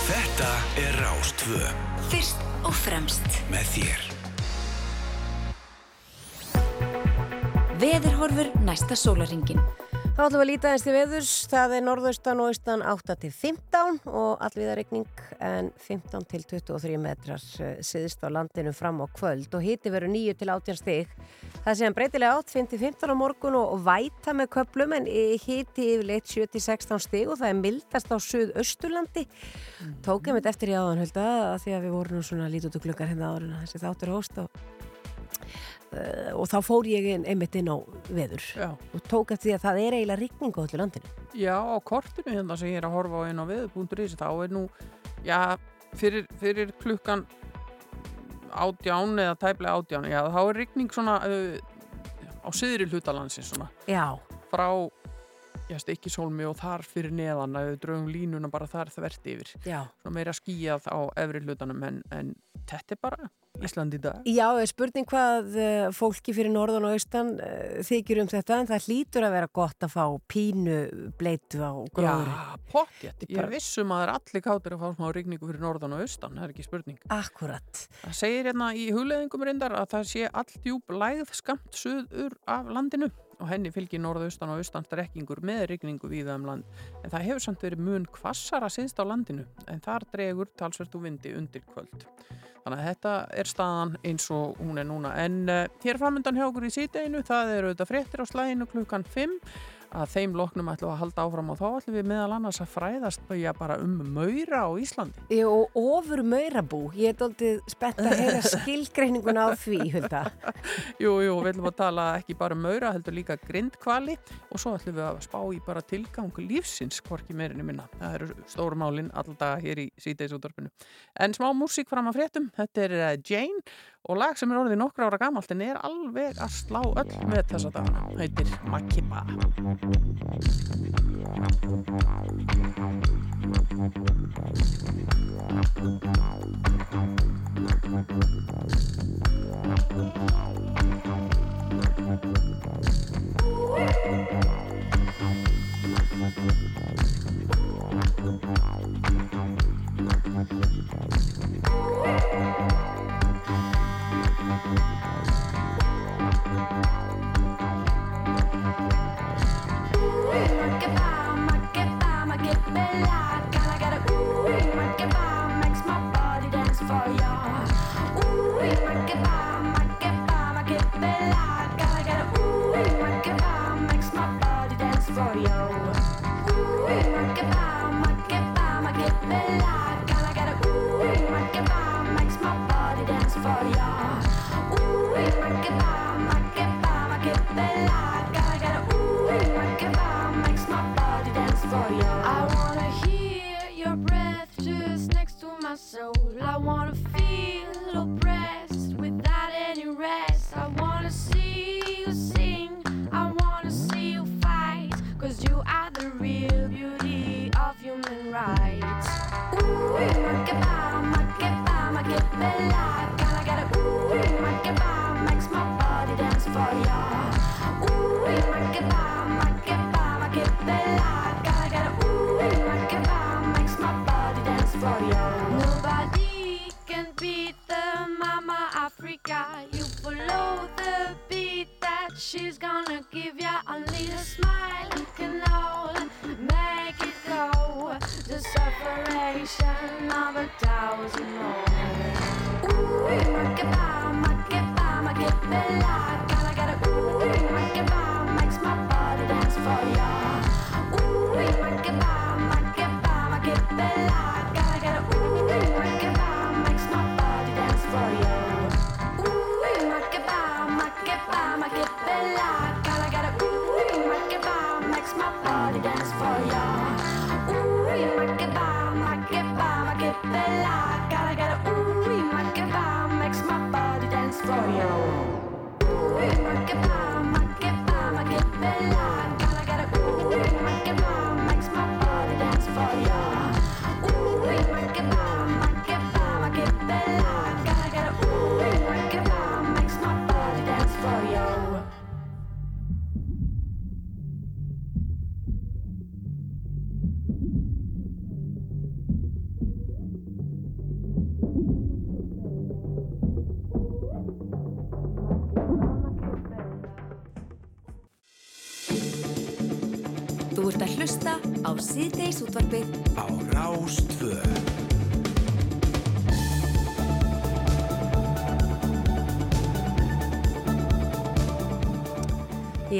Þetta er Rástvö. Fyrst og fremst. Með þér. Veðurhorfur næsta sólaringin. Þá ætlum við að líta eins til veðurs. Það er norðaustan og austan 8-15 13 og allviða regning en 15 til 23 metrar eh, siðist á landinu fram á kvöld og híti veru 9 til 18 stig. Það sé hann breytilega átt 5-15 á morgun og væta með köplum en híti yfirleitt 7-16 stig og það er mildast á Suðausturlandi. Mm. Tókum við eftir í áðan hölda því að við vorum svona lítið út um og klukkar hérna ára þessi þáttur hóst og og þá fór ég einmitt inn á veður Já. og tók eftir því að það er eiginlega rigning á öllu landinu. Já, á kortinu hérna sem ég er að horfa á inn á veður.is þá er nú, já, fyrir, fyrir klukkan átján eða tæplega átján, já, þá er rigning svona uh, á syðri hlutalansin svona Já, frá já, stikkishólmi og þar fyrir neðan að við draugum línuna bara þar þvert yfir já. svona meira skíjað á efri hlutanum en, en þetta er bara Ísland í dag Já, er spurning hvað uh, fólki fyrir norðan og austan uh, þykir um þetta en það hlýtur að vera gott að fá pínu bleitu á gróður. Já, pottjætt, ég bara- vissum að það er allir káttir að fá smá rigningu fyrir norðan og austan, það er ekki spurning Akkurat. Það segir hérna í hugleðingum reyndar að það sé allt djúb lægð skamt suður af landinu og henni fylgir norðaustan og austan strekkingur með rigningu víða um land. En það hefur samt verið mun kvassara sinnst á landinu en þar dregur talsvert úr vindi undir kvöld. Þannig að þetta er staðan eins og hún er núna. En uh, hér framöndan hjá okkur í síðdeinu, það eru auðvitað fréttir á slæðinu klukkan 5 að þeim loknum ætlum að halda áfram og þá ætlum við meðal annars að fræðast bara um maura á Íslandi. Jú, og ofur maurabú. Ég er doldið spennt að heyra skilgreiningun á því, Hulda. <laughs> Jú, jú, við ætlum að tala ekki bara um maura, heldur líka grindkvali og svo ætlum við að spá í bara tilgang lífsins, hvorki meirinni minna. Það eru stóru málin alltaf hér í síðdeisútvarpinu. En smá músík fram að fréttum, þetta er eh, Jane og lag sem er orðið nokkra ára gamalt en er alveg að slá öll með þessa dagana. Heitir Makiba. For you. She's gonna give ya. a little smile can all make it go. The separation of a thousand more. Ooh, makeba, makeba, makebella. Gotta get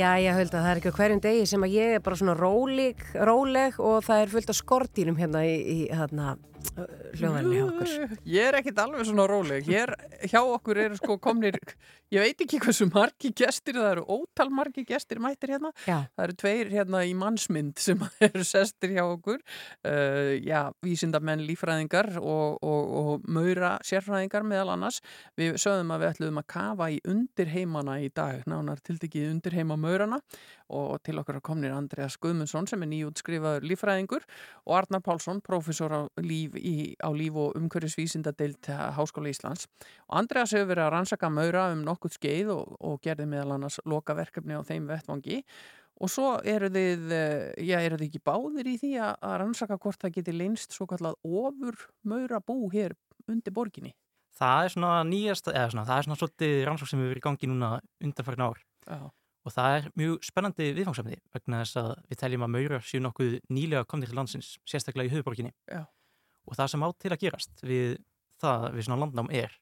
Já, ég hölda það er ekki hverjum degi sem að ég er bara svona róleg, róleg og það er fullt af skordýrum hérna í, í hérna, hjá okkur. Ég er ekkit alveg svona róleg. Hér hjá okkur eru sko komnir, ég veit ekki hversu margi gestir, það eru ótal margi gestir mættir hérna. Já. Það eru tveir hérna í mannsmynd sem <laughs> eru sestir hjá okkur. Uh, já, vísindamenn, lífræðingar og, og, og maura sérfræðingar meðal annars. Við sögðum að við ætluðum að kafa í undirheimana í dag, nánar tildekið undirheima maurana og til okkar komnir Andreas Guðmundsson sem er nýjútskrifaður lífræðingur og Arnar Pálsson, prófessor á líf, í, á líf og umhverfisvísindadeild Háskóla Íslands. Og Andreas hefur verið að rannsaka maura um nokkuð skeið og, og gerði meðal annars lokaverkefni á þeim vettvangi og svo eru þið, eh, já, eru þið ekki báðir í því að, rannsaka hvort það geti leynst svo kallað ofur maura bú hér undir borginni. Það er svona nýjast, eða svona, það er svona svolítið rannsók sem hefur verið í gangi núna undanfarn ár Já. og það er mjög spennandi viðfangsefni vegna þess að við teljum að maurar séu nokkuð nýlega komnir til landsins, sérstaklega í höfuborginni Já. og það sem á til að gerast við það, við svona landnám er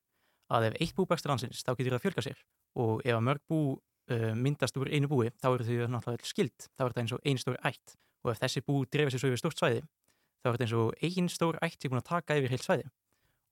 að ef eitt bú til landsins þá getur það að fjölga sér og ef að mörg bú uh, myndast úr einu búi þá eru þau náttúrulega skild, þá er þetta eins og ein stór ætt og ef þessi bú drefa sér svo yfir stórt svæði þá er þetta eins og ein stór ætt sem er búin að taka yfir heilt svæði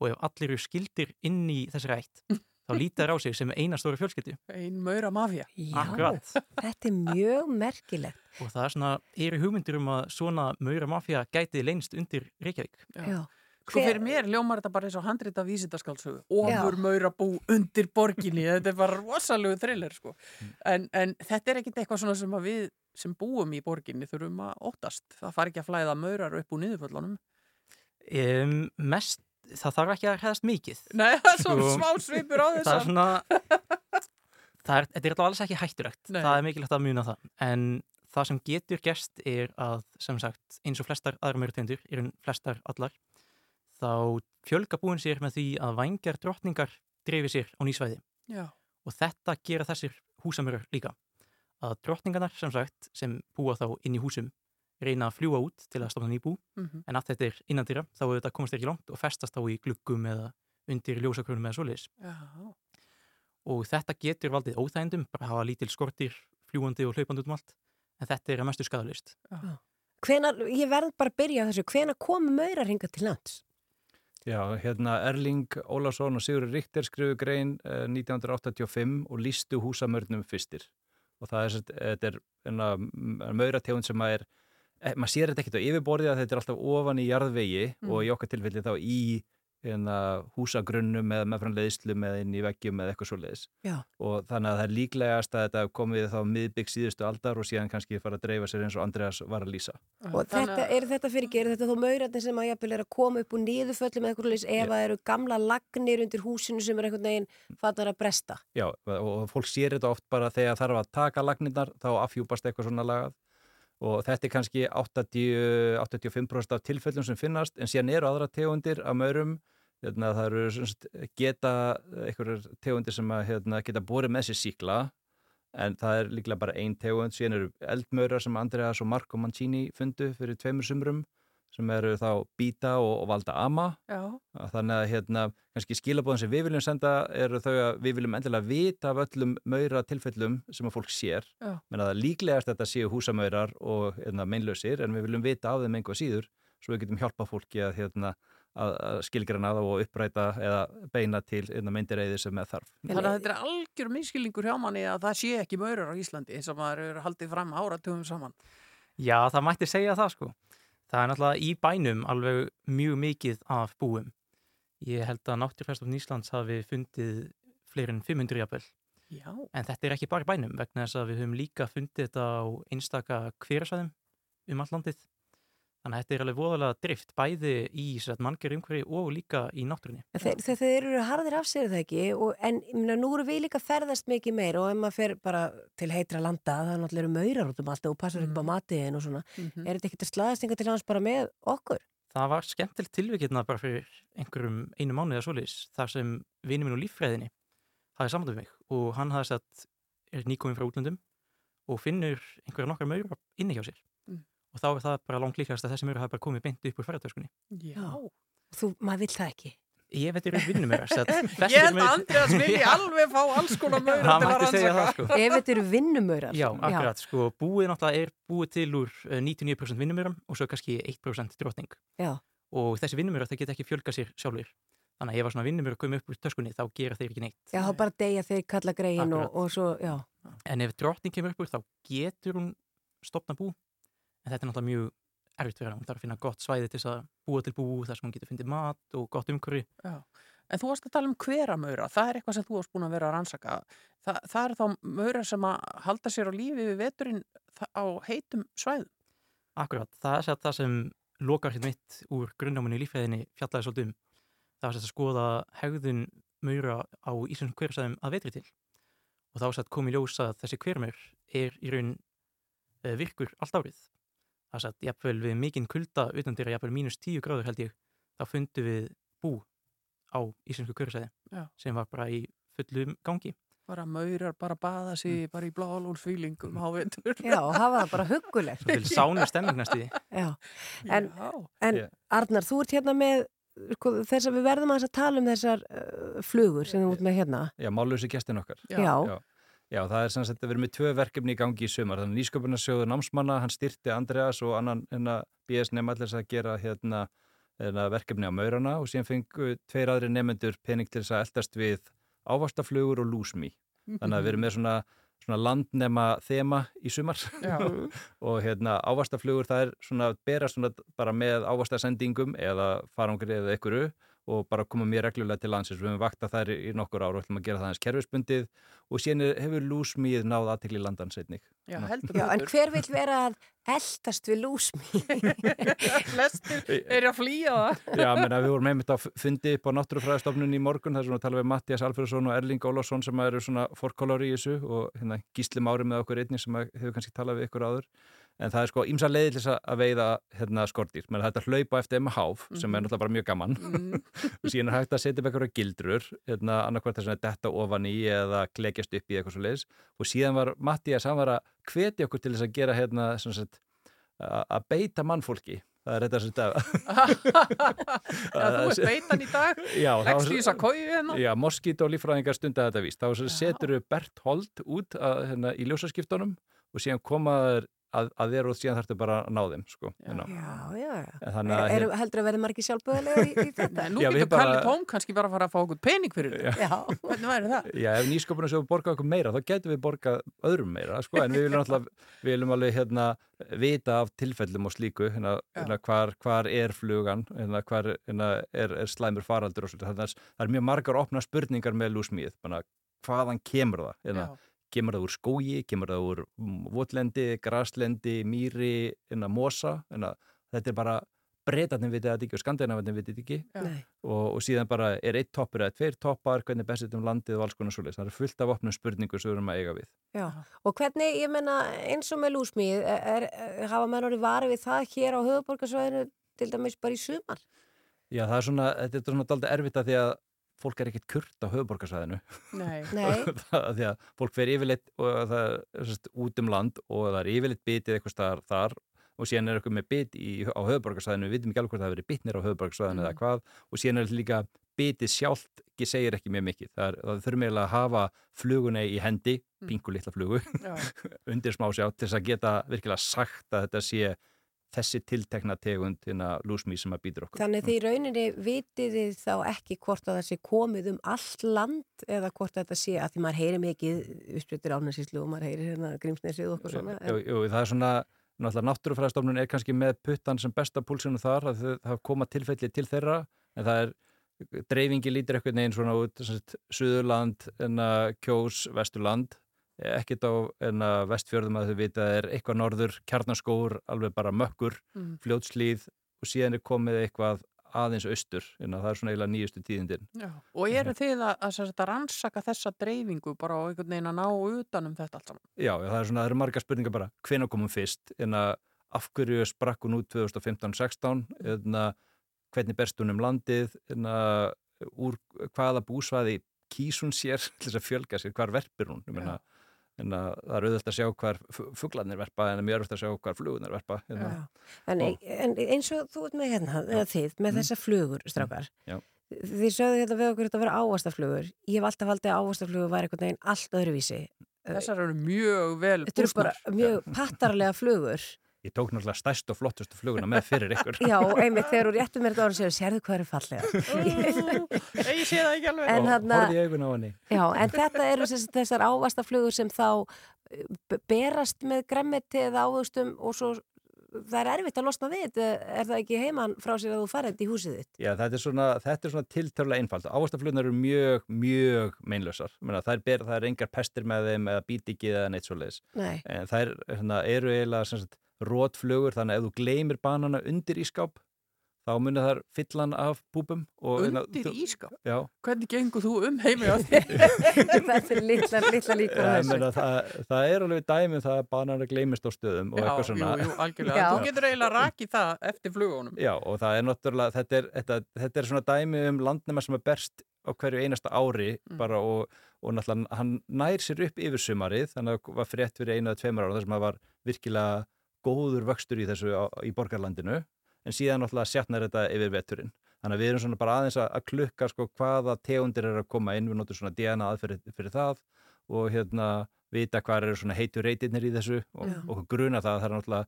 og ef allir eru skildir inn í þessari ætt <laughs> þá lítar á sig sem eina stóra fjölskyldu Ein maura mafja. Já, Akkurat. þetta er mjög merkilegt. og það er svona, eru hugmyndir um að svona maura mafja gæti leynst undir Reykjavík Já. Sko fyrir mér ljómar þetta bara eins og handrita vísindaskálsögu. Ofur maura bú undir borginni. Þetta er bara rosalegu thriller sko. En, en þetta er ekkit eitthvað svona sem að við sem búum í borginni þurfum að óttast. Það fari ekki að flæða maurar upp úr niðurföllunum. um, mest, það þarf ekki að hræðast mikið Nei, það er svo Sko, smá svipur á þess það er svona <laughs> það er, þetta er alltaf alls ekki hættulegt Nei. það er mikilvægt að muna það en það sem getur gerst er að sem sagt eins og flestar aðra mörgtendur er flestar allar þá fjölga búin sér með því að vangjar drottningar drefi sér á nýsvæði Já. og þetta gera þessir húsamörur líka að drottningarnar sem sagt sem búa þá inn í húsum reyna að fljúa út til að stofna nýbú Mhm. en að þetta er innandýra þá auðvitað komast þeir ekki langt og festast þá í gluggum eða undir ljósakrunum eða Já. og þetta getur valdið óþægindum, bara hafa lítil skortir fljúandi og hlaupandi út um allt en þetta er að mestu skadalist. Hvenar, ég verð bara að byrja á þessu, hvena komu maurar hinga til lands? Já, hérna Erling Ólafsson og Sigur Ríkter skrifu grein eh, 1985 og lístu húsamörnum fyrstir og það er, þetta er enna maurategund sem að er, eh, maður sér þetta ekkert á yfirborði að þetta er alltaf ofan í jarðvegi Mm. og í okkar tilfelli þá í hérna, húsagrunnum eða meðfram leiðslum eða inn í veggjum eða eitthvað svo leiðis Já. og þannig að það er líklegast að þetta komið þá miðbygg síðustu aldar og síðan kannski fara að dreifa sér eins og Andreas var að lýsa. Og þetta, er þetta fyrir ekki, er þetta þó maurarnir sem að jafnvel er að koma upp úr niðurföllum eða eitthvað leys ef það eru gamla lagnir undir húsinu sem er einhvern veginn fattar að bresta? Já, og fólk sér þetta oft bara þegar þarf að taka lagnirnar þá afhjúpast eitthvað svona lagað og þetta er kannski 80, 85% af tilfellum sem finnast en síðan eru aðra tegundir af maurum. Hérna, það eru semst, geta einhverjar tegundir sem að, hérna, geta borið með sér síkla en það er líklega bara ein tegund. Síðan eru eldmaurar sem Andreas og Marco Mancini fundu fyrir tveimur sumrum sem eru þá Bita og, og Valda Ama Já. þannig að hérna, kannski skilabóðan sem við viljum senda eru þau að við viljum endilega vita af öllum maura tilfellum sem að fólk sér Já. menn að það líklegast þetta séu húsamaurar og hérna, meinlausir en við viljum vita af þeim einhvað síður svo við getum hjálpa fólki að, hérna, að, að skilgrana það og uppræta eða beina til hérna, meindireiði sem með þarf Þannig að þetta er algjör minnskilningur hjá manni að það sé ekki maurur á Íslandi eins og maður er haldið fram áratugum saman. Já, það mætti segja það sko. Það er náttúrulega í bænum alveg mjög mikið af búum. Ég held að Náttúrfjárstofn Íslands hafi fundið fleiri en 500 jafnvel. Já. En þetta er ekki bara bænum vegna þess að við höfum líka fundið þetta á einstaka hverasvæðum um allandið. Þannig að þetta er alveg voðalega drift bæði í manngjör umhverfi og líka í náttúrunni. En Þeir, þeir, þeir eru harðir af sér það ekki og, en ég meina, nú eru við líka að ferðast mikið meir og ef maður fer bara til heitra landa það er náttúrulega eru maurar út um allt og passar ekki bara matiðin og svona. Mhm. Er þetta ekkert að slaðast einhvern til hans bara með okkur? Það var skemmtilegt tilvikirna bara fyrir einhverjum einu mánuði að solis þar sem vinið minn úr líffræðinni hafði samband við mig og hann hafði sett er nýkominn frá útlöndum og finnur einhverja nokkar maura inni hjá sér Mm. Og þá er það bara langt líkast að þessi maura hafi bara komið beint upp úr ferðartöskunni. Já. Þú, maður vill það ekki. Ég veit eru vinnum mér Ég <laughs> held að Andreas vilji <laughs> alveg fá alls konar maura Það til að mætti segja það rannsaka. sko. Ef þetta eru vinnumaurar. Já, akkurat, sko, búið náttúrulega er búið til úr eh, 99% vinnumörum og svo kannski 1% drotning. Já. Og þessi vinnumörar, það geta ekki fjölga sér sjálfur. Þannig að ef að svona vinnumörar koma upp úr töskunni, þá gera þeir ekki neitt. Já, þá bara deyja þeir kalla greiðin og, og svo, já. En ef drotning kemur upp úr, þá getur hún stopna bú. En þetta er náttúrulega mjög erfitt hana. Hún þarf að finna gott svæði til þess að búa til bú, þar sem hún getur fundið mat og gott umhverfi. Já. En þú varst að tala um hveramaura, það er eitthvað sem þú varst búin að vera að rannsaka. Þa, það er þá maura sem að halda sér á lífi við veturinn á heitum svæðum. Akkurat, það er satt það sem lokar hitt mitt úr grunnnáminu í líffræðinni fjallaði svolítið um. Það var satt að skoða hegðun maura á íslenskum hverjasæðum að vetri til. Og þá satt komið ljós að þessi hvermur er í raun uh, virkur allt árið. Það satt, jafnvel við mikinn kulda utan dyra, jafnvel mínus 10 gráður held ég, þá fundum við bú á íslensku Já. sem var bara í fullum gangi. Bara maurar, bara baða sig, bara í blálúlfýlingum á vetur. Já, og hafa það bara huggulegt. Svo til sánu stemming næstu því. <laughs> Já, en, Já. en Já. Arnar, þú ert hérna með, sko, þess að við verðum aðeins að tala um þessar uh, flugur sem þú ert með hérna. Já, mállösi gestin okkar. Já. Já. Já. Það er sagt að erum með tvö verkefni í gangi í sumar. Þannig nýsköpunarsjóður námsmanna, hann styrti Andreas og annan hérna, BS nefnallis að gera hérna, hérna, verkefni á maurana og síðan fengu tveir aðri nefnendur pening til þess að eldast við ávastaflugur og lúsmi. Þannig að við erum með svona, svona landnema þema í sumar <laughs> og hérna ávastaflugur það er svona bera svona bara með ávastasendingum eða farangri eða einhverju og bara koma mér reglulega til landsins. Við höfum vakta þær í nokkur ára og ætlum að gera það eins kerfisbundið og síðan er- hefur lúsmíð náð aðtekli landans einnig. Já, heldur Já, en hver vill vera að eldast við lúsmi? <laughs> Flestir er að flýja það. <laughs> Já, menna, við vorum einmitt á fundi upp á Náttúrufræðastofnun í morgun, svona að tala við Mattias Alfredsson og Erling Ólafsson sem eru svona forkólari í þessu og hérna gísli mári með okkur einni sem að hefur kannski talað við ykkur áður. En það er sko ímsa leiði til þess að veiða hérna skordýr. Menn þetta hlaupa eftir með háf sem er náttúrulega bara mjög gaman. og <laughs> síðan er hægt að setja upp eitthvað gildrur, hérna annarkvært þess að detta ofan í eða klekjast upp í eitthvað svo leiðis. Og síðan var var að hvetja okkur til þess að gera hérna sagt, að að beita mannfólki. Það er þetta sem þetta... <laughs> Þú ert <laughs> beitan í dag. Leggst í þess að kói hérna. Já, moskít og líffræðingar stunda þetta víst. Þá setur við Bert Holt út að, hérna, í ljósaskiptunum og síðan koma þær að, að þér og síðan þarftu bara að ná þeim sko, já. Já, já, já. En þannig að Er, hér- heldur að verði margir sjálfböðulega í, í <laughs> þetta? Nú Já, getur bara- Kalli Tóm kannski bara að fara að fá okkur pening fyrir þetta. Já. <laughs> Hvernig væri það? Já, ef nýsköpunum sem borga okkur meira, þá getum við borgað öðrum meira, sko, en við viljum alltaf, við viljum alveg hérna vita af tilfellum og slíku, hérna, hérna hvar, hvar er flugan, hérna hvar hérna, er, er slæmur faraldur og svona, þannig að það er mjög margar opna spurningar með lúsmíð, bara hvaðan kemur það, hérna, kemur það úr skógi, kemur það úr votlendi, graslendi, mýri, hérna, mosa, hérna, þetta er bara breytarnir vitið þetta ekki og skandinavarnir vitið þetta ekki Nei. og, og síðan bara er eitt toppur eða tveir toppar, hvernig bestið um landið og alls konar svoleiðis. Það er fullt af opnum spurningu sem við erum að eiga við. Já, og hvernig, ég menna, eins og með lúsmíð, er, er, hafa menn orðið varið við það hér á höfuborgarsvæðinu til dæmis bara í sumar? Já, það er svona, þetta er svona daldið erfitt að því að fólk er ekkert kurt á <laughs> það, því að fólk fer yfirleitt og það er sérst, út um land og það er yfirleitt bitið eitthvað staðar þar og síðan er eitthvað með bit í, á höfuborgarsvæðinu, við vitum ekki alveg hvort það hefur verið bitnir á höfuborgarsvæðinu eða hvað og síðan er þetta líka bitið sjálft ekki segir ekki mjög mikið. Það, er, það þurfum eiginlega að hafa fluguna í hendi, pingu litla flugu, <laughs> undir smá sjá til þess að geta virkilega sagt að þetta sé þessi tiltekna tegund hérna lúsmí sem að býtur okkur. Þannig því í rauninni vitið þið þá ekki hvort að það sé komið um allt land eða hvort þetta sé að því maður heyri mikið uppspreytir ánæsíslu og maður heyri hérna grímsnesið og okkur svona. Jú, jú, það er svona, náttúrulega náttúrufræðastofnun er kannski með puttan sem besta púlsinu þar að það koma tilfelli til þeirra en það er, dreifingi lítir eitthvað neginn svona út, Suðurland, enna Kjós, Vesturland ekkert á vestfjörðum að þau vita er eitthvað norður, kjarnaskóur, alveg bara mökkur, Mm. fljótslíð og síðan er komið eitthvað aðeins austur, en það er svona eiginlega nýjustu tíðindin. Já. Og eru þið að, að, að rannsaka þessa dreifingu bara á einhvern veginn að ná utanum þetta allt saman? Já, það er svona, það eru margar spurningar bara, hvenær komum fyrst, en að af hverju sprakk hún út 2015-16, en að hvernig berst hún um landið, en að úr hvaða búsvæði kýs hún sér <laughs> til þess að fjölga sér, hvar verpir hún, ég meina, en að það er auðvitað að sjá hvar fuglarnir verpa, en að mjög auðvitað að sjá hvar flugunar verpa. hérna. En, Og- en eins og þú ert með hérna, eða þið, með þessar flugur, strákar, Já. þið sögðu hérna við okkur þetta að vera ávastaflugur. Ég hef alltaf haldið að ávastaflugur væri einhvern veginn allt öðruvísi. Þessar eru mjög vel Þetta eru bara bústnar. mjög pattarlega flugur. Ég tók náttúrulega stærst og flottustu fluguna með fyrir ykkur. <laughs> Já, einmitt þegar þú réttu mér þetta orðin séu, sérðu hvað eru fallega. Ég sé það ekki alveg. En henni. Já, en þetta eru þessar ávastaflugur sem þá eh, berast með gremmiti eða ávöxtum og svo það er erfitt að losna við þetta, er það ekki heiman frá sér að þú farið þetta í húsið þitt? Já, þetta er svona, þetta er svona tiltörulega einfalt. Ávastaflugnar eru mjög, mjög meinlausar. Meina, það, er ber, það er engar pestir með þeim eða bítikið eða neitt svo leiðis. Nei. En það er, hérna, eru eiginlega rótflugur, þannig að ef þú gleymir banana undir ískáp, þá munir þar fyllan af púpum. Og, Undir þú- ískáp? Já. Hvernig gengur þú um heimi á því? þetta er litla, litla líkur á Ja, meina, það, það er alveg dæmi um það að banana gleymist á stöðum og Já, eitthvað svona. jú, jú, algjörlega. Já. Þú getur eiginlega rakið það eftir flugunum. Já, og það er náttúrulega, þetta er, þetta, þetta er svona dæmi um landnema sem er berst á hverju einasta ári Mm. bara og, og náttúrulega hann nær sér upp yfir sumarið, þannig að það var frétt fyrir einu eða tveimur ára þar sem það var virkilega góður vöxtur í þessu á, í borgarlandinu, en síðan náttúrulega sjatnar þetta yfir veturinn. Þannig að við erum svona bara aðeins að, klukka sko hvaða tegundir er að koma inn, við notum svona DNA aðferð fyrir það og hérna vita hvað eru svona heitu reytirnir í þessu og, og gruna það að það er náttúrulega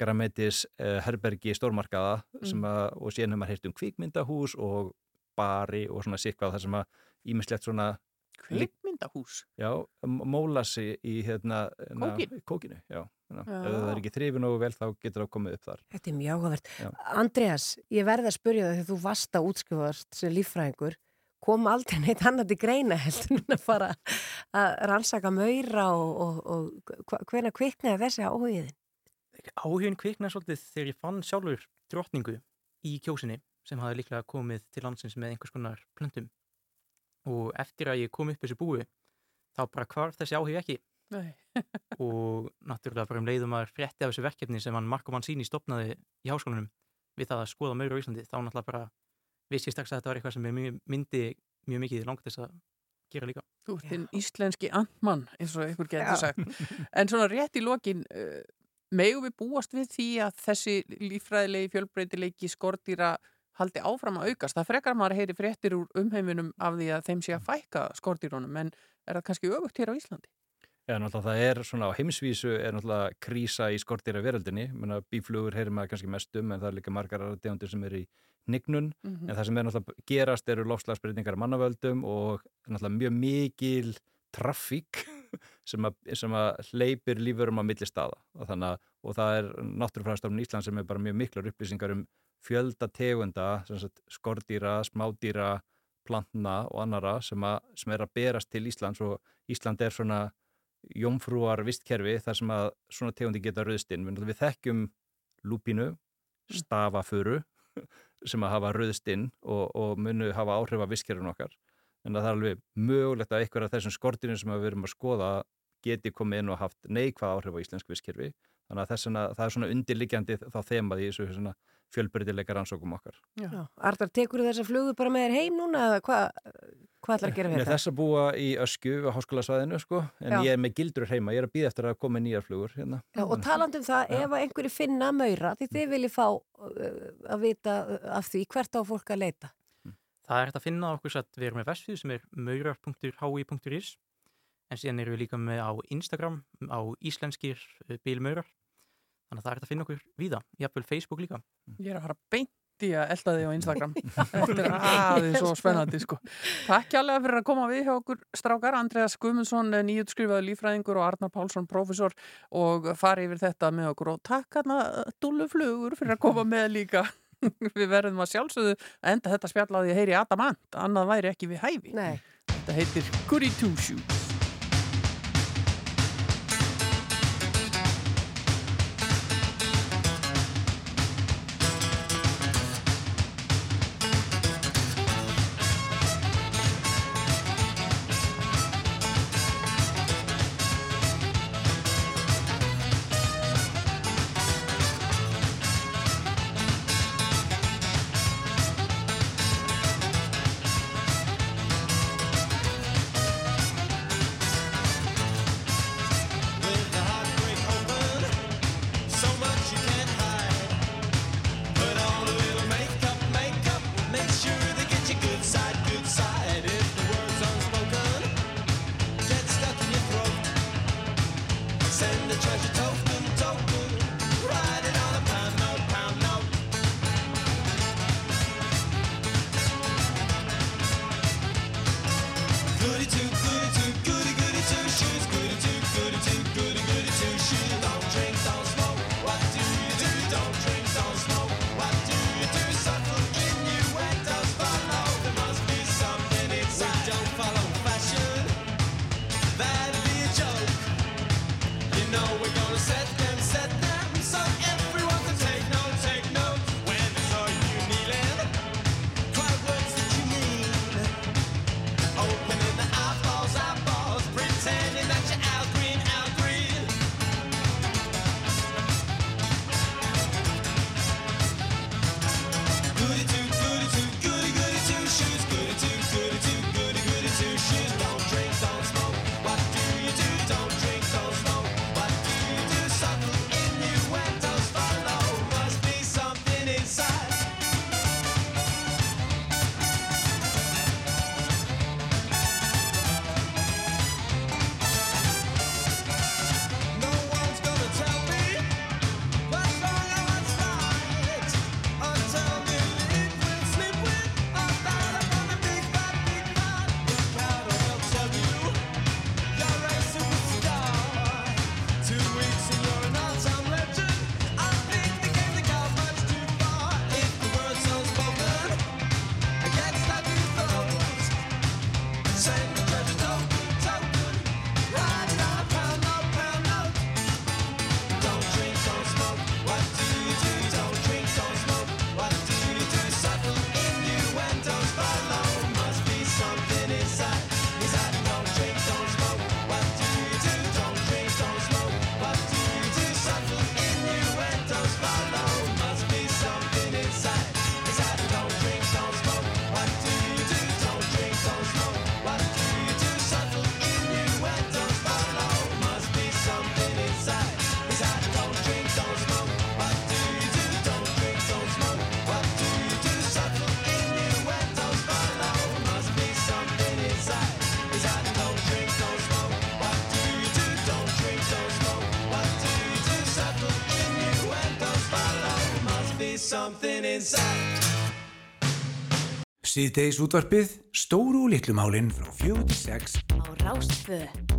grammetis uh, herbergi stórmarkaða Mm. að, og síðan hefur maður heyrt um kvikmyndahús og bari og svona sikvað það sem að ímislegt svona Kvikmyndahús? já, m- mólasi í hérna hérna, Kókinu? kókinu. Já. Ef það er ekki þrifin og vel þá getur það komið upp þar Þetta er mjög áhugavert. Andreas, ég verði að spurja það þegar þú varst að útskjöfast sem líffræðingur, kom aldrei neitt annað til greina heldur en að fara að rannsaka maura og, og, og hvernig kviknaði þessi áhugiðin? Áhugin kviknaði svolítið þegar ég fann sjálfur drottningu í kjósinni sem hafði líklega komið til landsins með einhvers konar plöntum og eftir að ég kom upp þessu búi þá bara hvarf þessi áhug ekki. <laughs> og náttúrulega bara um leiðum að frétti af þessu verkefni sem hann Marko Mancini stopnaði í háskólanum við það að skoða maur á Íslandi þá náttúrulega bara vissi ég strax að þetta var eitthvað sem ég mjög- myndi mjög mikið langt þess að gera líka. Þú ert þinn íslenski andmann, eins og ykkur getur sagt. <laughs> En svona rétt í lokin, uh, megum við búast við því að þessi líffræðilegi fjölbreytileiki skordýra haldi áfram að aukast. Það frekar maður að heyri fréttir úr umheiminum af því að þeim sé að fækka skordýrunum, en er það kannski öfugt hér á Íslandi? Eða náttúrulega það er svona á heimsvísu er náttúrulega krísa í skortýra veröldinni Menna, bíflugur heyrir maður kannski mest um en það er líka margar aðra tegundir sem er í nignun Mhm. en það sem er náttúrulega gerast eru lofslagsbreytingar af mannavöldum og náttúrulega mjög mikil traffík <laughs> sem, sem að hleypir lífurum á milli staða. Og, að- og það er náttúrufræðastofnun Ísland sem er bara mjög miklar upplýsingar um fjölda tegunda, sem sagt, skordýra, smádýra, plantna og annara sem, að, sem er að berast til Íslands. Og Ísland er svona jómfrúar vistkerfi þar sem að svona tegundi geta rauðst inn. Við, við þekkjum lúpínu, stafafuru <laughs> sem að hafa rauðst inn og, og munu hafa áhrif af vistkerfin okkar. En það er alveg mögulegt að einhver af þessum skortýrum sem við erum að skoða geti komið inn og haft neikvað áhrif á íslensk vistkerfi. Þannig að þessana, það er svona undirliggjandi þá þemað í þessu svona fjölbyrdileika rannsókum okkar. Já. Artar, tekur þessa flugu bara með þér heim núna eða hvað hva ætlar að gera fyrir það? þess að búa í ösku á háskólasvæðinu sko, en Já. ég er með gildur heima, ég er að býða eftir að koma nýjar flugur hérna. Já, og talandi um það, ef að einhverju finna maura, því þið viljið fá uh, að vita uh, af því hvert á fólk að leita. Það er hægt að finna okkur að við erum með vefsíðu sem er maurar.hi.is en síðan erum við líka með á Instagram á íslenskir uh, bílmaurar þannig að það er hægt að finna okkur víða, jafnvel Facebook líka. Ég er að fara beint í að elda þig á Instagram. <laughs> <laughs> Þetta er aðeins svo spennandi, sko. Takk jálega fyrir að koma við hjá okkur strákar. Andreas Guðmundsson, nýjutskrifaður lífræðingur og Arnar Pálsson, profesor og fari yfir þetta með okkur og takk hérna dúlluflugur fyrir að koma með líka. <laughs> við verðum að sjálfsögðu enda þetta spjallaði að heyri Adamant, annað væri ekki við hæfi. Nei. Þetta heitir Goody Two Shoes. Síðdeis útvarpið, stóru og litlumálinn frá 46 á Rástföð.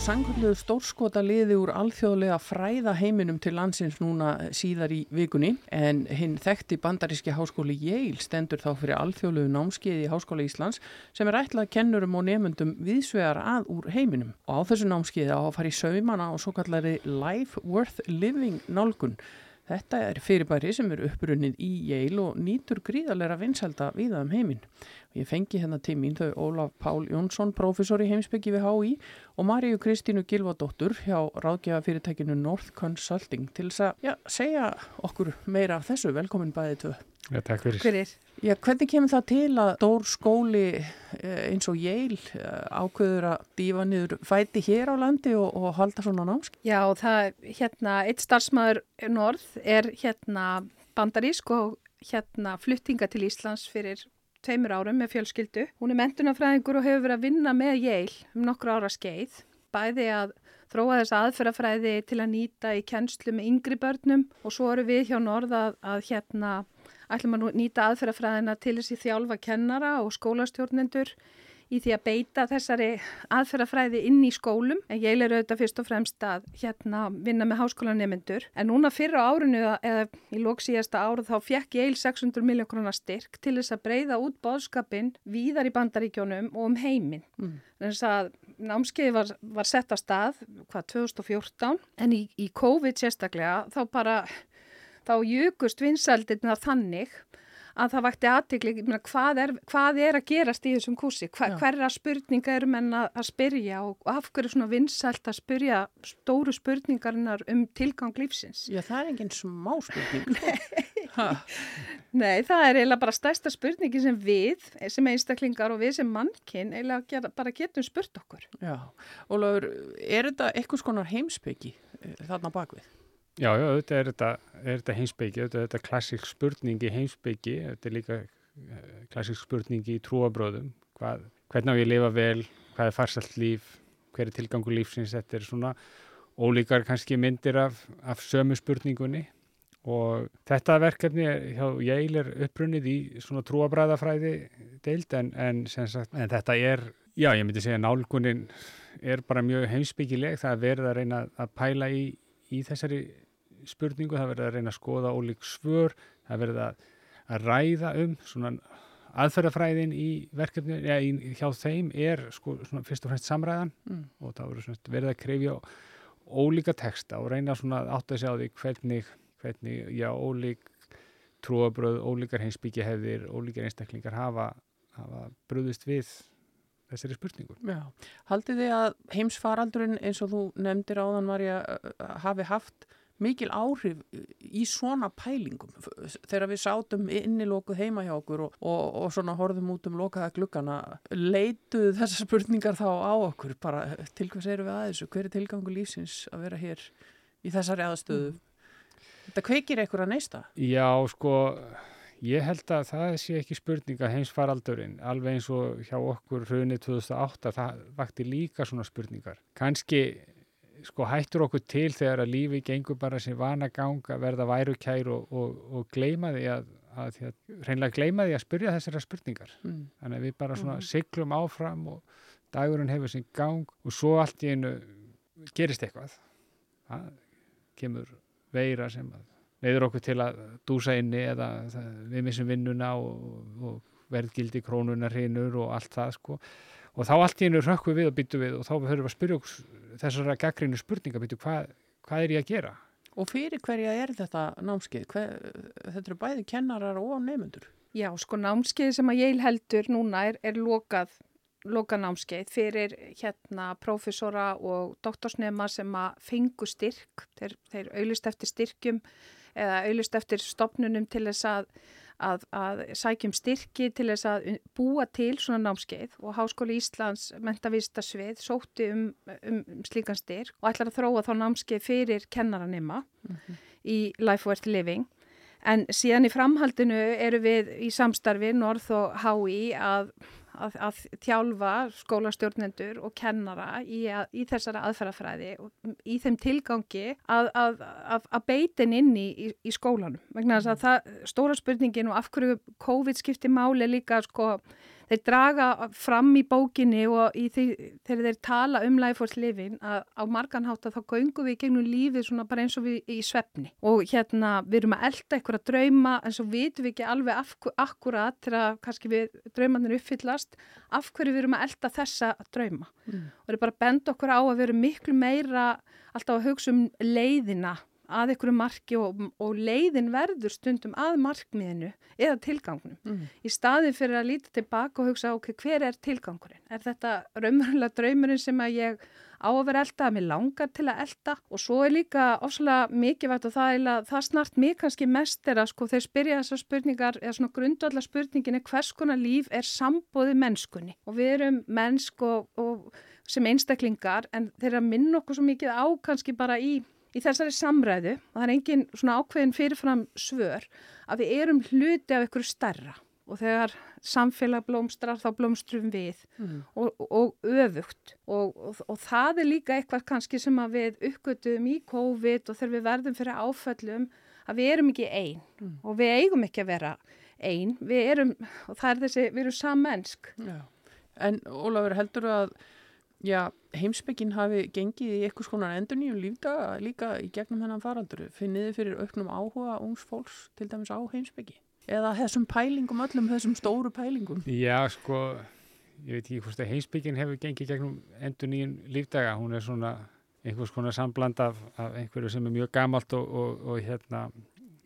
Sangulluðu stórskota liði úr alþjóðlega fræða heiminum til landsins núna síðar í vikunni en hinn þekkti bandaríski háskóli Yale stendur þá fyrir alþjóðlegu námskeiði í Háskóla Íslands sem er ætlað kennurum og nefnundum viðsvegar að úr heiminum og á þessu námskeiði á að fara í saumana og svo kallari Life Worth Living nálgun. Þetta er fyrirbæri sem er upprunnið í Yale og nýtur gríðarlega vinselda viða um heiminn. Ég fengi hérna til mín þau Ólaf Pál Jónsson, prófessor í heimsbyggi við HÍ og Maríu Kristínu Gilvadóttur hjá ráðgjafa fyrirtækinu North Consulting til þess að já, segja okkur meira af þessu. Velkomin bæðið tvö. Já, takk fyrir. Fyrir. Já, hvernig kemur það til að stór skóli eh, eins og Yale eh, ákveður að dífa niður fæti hér á landi og, og halda svona námsk? Já, það, hérna, eitt starfsmæður norð er hérna bandarísk og hérna fluttinga til Íslands fyrir tveimur árum með fjölskyldu. Hún er mentunafræðingur og hefur verið að vinna með Yale um nokkru ára skeið. Bæði að þróa þessa aðferðafræði til að nýta í kennslu með yngri börnum og svo eru við hjá Norð að, að hérna ætlum að nýta aðferðafræðina til þessi þjálfa kennara og skólastjórnendur í því að beita þessari aðferðafræði inn í skólum. En ég er auðvitað fyrst og fremst að hérna vinna með háskólanemendur. En núna fyrra árinu eða í lók síðasta ára þá fekk ég 600 miljón krónar styrk til þess að breyða út bóðskapin víðar í bandaríkjónum og um heiminn. Mm. Þess að námskeiði var, var sett að stað, hvað, 2014, en í, í COVID sérstaklega þá bara, þá jukust vinsældirna þannig að það vakti aðtikli, hvað, hvað er að gerast í þessum kúsi, Hva, hverra spurninga eru menn að, að spyrja og, og af hverju er svona vinsælt að spyrja stóru spurningarinnar um tilgang lífsins. Já, það er enginn smá spurning. <laughs> Nei, það er eiginlega bara stærsta spurningi sem við, sem einstaklingar og við sem mannkinn eiginlega bara getum spurt okkur. Já, Ólafur, er þetta eitthvað skonar heimsbyggi þarna bakvið? Já, já, auðvitað er þetta, þetta heimsbyggi, auðvitað er þetta klassík spurning í heimsbyggi, þetta er líka eh, klassík spurning í trúabröðum, hvað, hvernig á ég að lifa vel, hvað er farsalt líf, hver er tilgangu lífsins, þetta er svona ólíkar kannski myndir af, af sömu spurningunni. Og þetta verkefni er- hjá Yale er upprunnið í svona trúabræðafræði deild en, en, sagt, en þetta er, já ég myndi segja nálgunin er bara mjög heimsbyggileg, það er verið að reyna að pæla í, í þessari spurningu, það er verið að reyna að skoða ólík svör, það er verið að, að ræða um svona aðferðafræðin í verkefni, já, í, hjá þeim er sko svona fyrst og fremst samræðan Mm. og það voru svona verið að krefja ólíka texta og reyna svona að átta sig á því hvernig, hvernig, já, ólík trúabröð, ólíkar heimsbyggja hefðir, ólíkar einstaklingar hafa, hafa brúðist við þessari spurningu. Já, haldið þið að heimsfaraldurinn eins og þú nefndir áðan Marja hafi haft mikil áhrif í svona pælingum. F- þegar við sátum innilokuð heima hjá okkur og, og, og svona horfðum út um lokaða gluggana leituðu þessar spurningar þá á okkur bara til hvers eru við að þessu? Hver er tilgangu lífsins að vera hér í þessari aðstöðu? Þetta kveikir eitthvað að neista. Já, sko, ég held að það sé ekki spurning að heimsfaraldurinn, alveg eins og hjá okkur hrunið 2008, það vakti líka svona spurningar. Kanski sko hættur okkur til þegar að lífi gengur bara sem vana ganga, verða værukær og, og, og gleyma því að, að, að hreinlega gleyma því að spyrja þessara spurningar. Mm. Þannig að við bara svona Mhm. siglum áfram og dagurinn hefur sinn gang og svo allt í einu gerist eitthvað. Það kemur veira sem að neyður okkur til að dúsa inni eða það, við missum vinnuna og, og verðgildi krónunar hrinur og allt það sko og þá allt í einu rökkum við og byttum við og þá höfum við að spyrja okkur þessara gaggrínu spurninga byttum hvað, hvað er ég að gera? og fyrir hverja er þetta námskeið? Hver, þetta eru bæði kennarar og nefnendur Já, sko námskeið sem að ég heldur núna er, er lokað, lokað námskeið fyrir hérna prófessora og doktorsnema sem að fengu styrk, þeir, þeir auðlist eftir styrkjum eða auðlist eftir stopnunum til þess að, að, að sækjum styrki til þess að búa til svona námskeið og Háskóli Íslands mentavistasvið sótti um, um, um slíkan styrk og ætlar að þróa þá námskeið fyrir kennaranema í Life Worth Living. En síðan í framhaldinu eru við í samstarfi Norð og HÍ að, að, að þjálfa skólastjórnendur og kennara í, að, í þessara aðferðafræði í þeim tilgangi að, að, beitin inn í, í, skólanum. Vegna þess að það, stóra spurningin og af hverju COVID skipti máli líka sko þeir draga fram í bókinni og í því, þegar þeir tala um life worth living að á marganhátt að þá göngum við gegnum lífið svona bara eins og við í svefni og hérna við erum að elda eitthvað að drauma en svo vitum við ekki alveg af, akkurat þegar kannski við draumarnir uppfyllast af hverju við erum að elda þessa drauma Mm. og er bara að benda okkur á að við erum miklu meira alltaf að hugsa um leiðina að einhverju marki og, og leiðin verður stundum að markmiðinu eða tilgangunum. Mm. Í staðin fyrir að líta tilbaka og hugsa, ok, hver er tilgangurinn? Er þetta raunverulega draumurinn sem að ég á að vera elda, að mér langar til að elda og svo er líka ofslega mikilvægt og það, er, það snart mig kannski mest er að sko þeir spyrja þessar spurningar eða svona grundvallar spurningin er hvers konar líf er sambóði mennskunni og við erum mennsk og, og sem einstaklingar en þeir að minna okkur svo mikið á kannski bara í í þessari samræðu, og það er engin svona ákveðin fyrirfram svör, að við erum hluti af ykkur starra og þegar samfélag blómstrar þá blómstrum við Mm. og, og öfugt og, og, og það er líka eitthvað kannski sem að við uppgötum í COVID og þegar við verðum fyrir áföllum að við erum ekki einn Mm. og við eigum ekki að vera einn, við erum, og það er þessi, við erum sammensk. Já. En Ólafur, heldur að já, heimspekin hafi gengið í eitthvað skonar endurníum lífdaga líka í gegnum hennan faralduru? Finnið þið fyrir auknum áhuga ungs fólks til dæmis á heimspeki? Eða þessum pælingum, öllum þessum stóru pælingum? Já, sko, ég veit ekki hvort að heimsbyggin hefur gengið gegnum endur nýjum lífdaga. Hún er svona einhvers konar sambland af, af einhverju sem er mjög gamalt og, og, og hérna,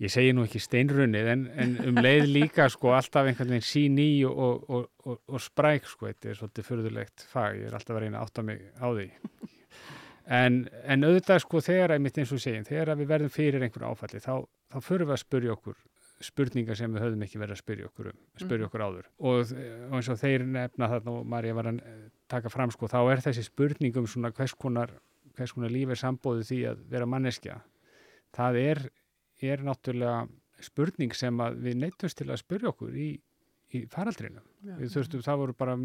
ég segi nú ekki steinrunnið, en, en um leið líka sko alltaf einhvern veginn sín í og, og, og, og spræk sko, þetta er svolítið fyrðulegt fag, ég er alltaf að reyna að átta mig á því. En, en auðvitað sko þegar, einmitt eins og segjum, þegar við verðum fyrir einhverju áfalli, þá, þá förum við að spurja okkur spurningar sem við höfum ekki verið að spyrja okkur um, spyrja Mhm. okkur áður. Og, og eins og þeir nefna þarna og Marja var að taka fram sko, þá er þessi spurning um svona hvers konar, hvers konar líf er sambóðið því að vera manneskja. Það er, er náttúrulega spurning sem við neytumst til að spyrja okkur í, í faraldrinu. Já. Við þurftum, það voru bara,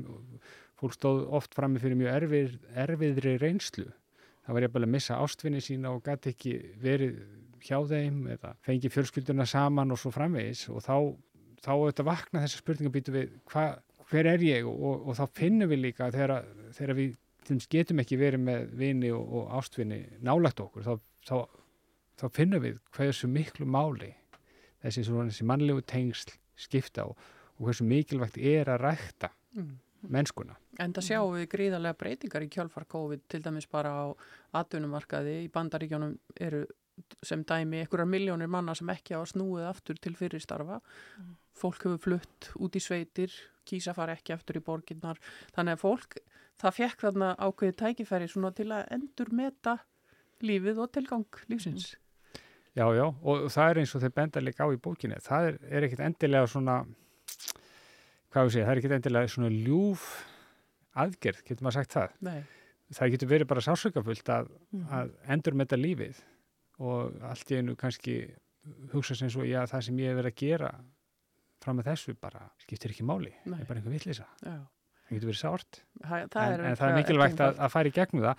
fólk stóð oft frammi fyrir mjög erfið, erfiðri reynslu. Það var bara að missa ástfinni sína og gæti ekki verið hjá þeim eða fengi fjölskylduna saman og svo framvegis og þá, þá auðvitað vakna þessa spurningabítu við hva, hver er ég og, og, og þá finnum við líka þegar, þegar við getum ekki verið með vini og, og ástfinni nálagt okkur þá, þá, þá finnum við hversu miklu máli þessi, svona, þessi mannlegu tengsl skipta og, og hversu mikilvægt er að rækta Mm. mennskuna. En það sjáum við gríðarlega breytingar í kjálfar COVID, til dæmis bara á atvinnumarkaði. Í bandaríkjónum eru sem dæmi einhverjar miljónir manna sem ekki á að snúið aftur til fyrir starfa. Fólk hefur flutt út í sveitir, kýsa fara ekki aftur í borginnar. Þannig að fólk, það fekk þarna ákveði tækifæri svona til að endur meta lífið og tilgang lífsins. Já, já, og það er eins og þeir benda líka á í bókinni. Það er, er ekkit endilega svona, hvað við segja, það er ekkit endilega svona ljúf aðgerð, getur maður sagt það. Nei. Það getur verið bara sásökafullt að, Mhm. að endur með þetta lífið og allt í einu kannski hugsa sem svo, já, það sem ég hef verið að gera fram með þessu bara skiptir ekki máli, það Nei. er bara einhver vitleysa. Já. Það getur verið sárt. Það, það en, en það er mikilvægt að, að fara í gegnum það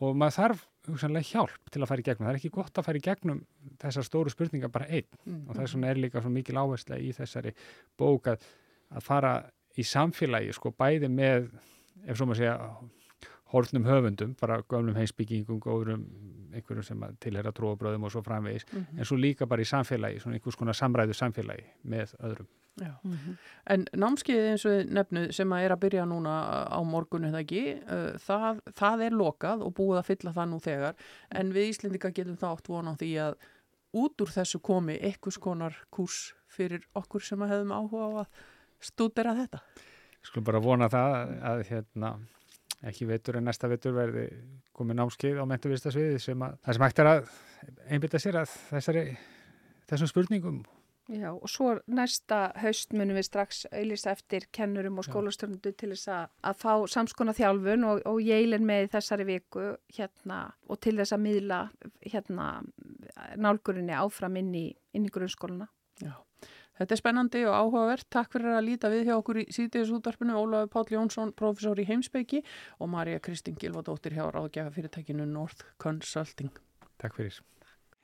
og maður þarf hugsanlega hjálp til að fara í gegnum það er ekki gott að fara í gegnum þessar stóru spurningar bara einn Mm. og þess vegna er líka svo mikil áhersla í þessari bók að, að fara í samfélagi sko bæði með ef svo maður segja horfnum höfundum, bara gömlum heimsbyggingum góðurum, einhverjum sem að tilhera trúabröðum og svo framvegis, Mhm. en svo líka bara í samfélagi, svona einhvers konar samræðu samfélagi með öðrum. Já. En námskeiðið eins og þið nefnuð sem að er að byrja núna á morgun eða ekki, uh, það, það er lokað og búið að fylla það nú þegar en við Íslendinga getum það átt vona á því að út úr þessu komi einhvers konar kurs fyrir okkur sem að hefðum áhuga á að stúdera þetta. Skulum bara vona það að, að hérna, ekki veitur en næsta veitur verði komið námskeið á mentuvistasviði sem að það sem hægt er að einbytta sér að þessari, þessum spurningum Já, og svo næsta haust munum við strax auðlýsa eftir kennurum og skólastjórnundu til þess að, að fá samskona þjálfun og, og jælin með þessari viku hérna og til þess að miðla hérna nálgurinni áfram inn í, inn í grunnskóluna. Já. Þetta er spennandi og áhugavert. Takk fyrir að líta við hjá okkur í síðdeis útvarpinu Ólafur Páll Jónsson, professor í heimspeiki og Marja Kristín Gilvadóttir hjá ráðgjafa fyrirtækinu North Consulting. Takk fyrir.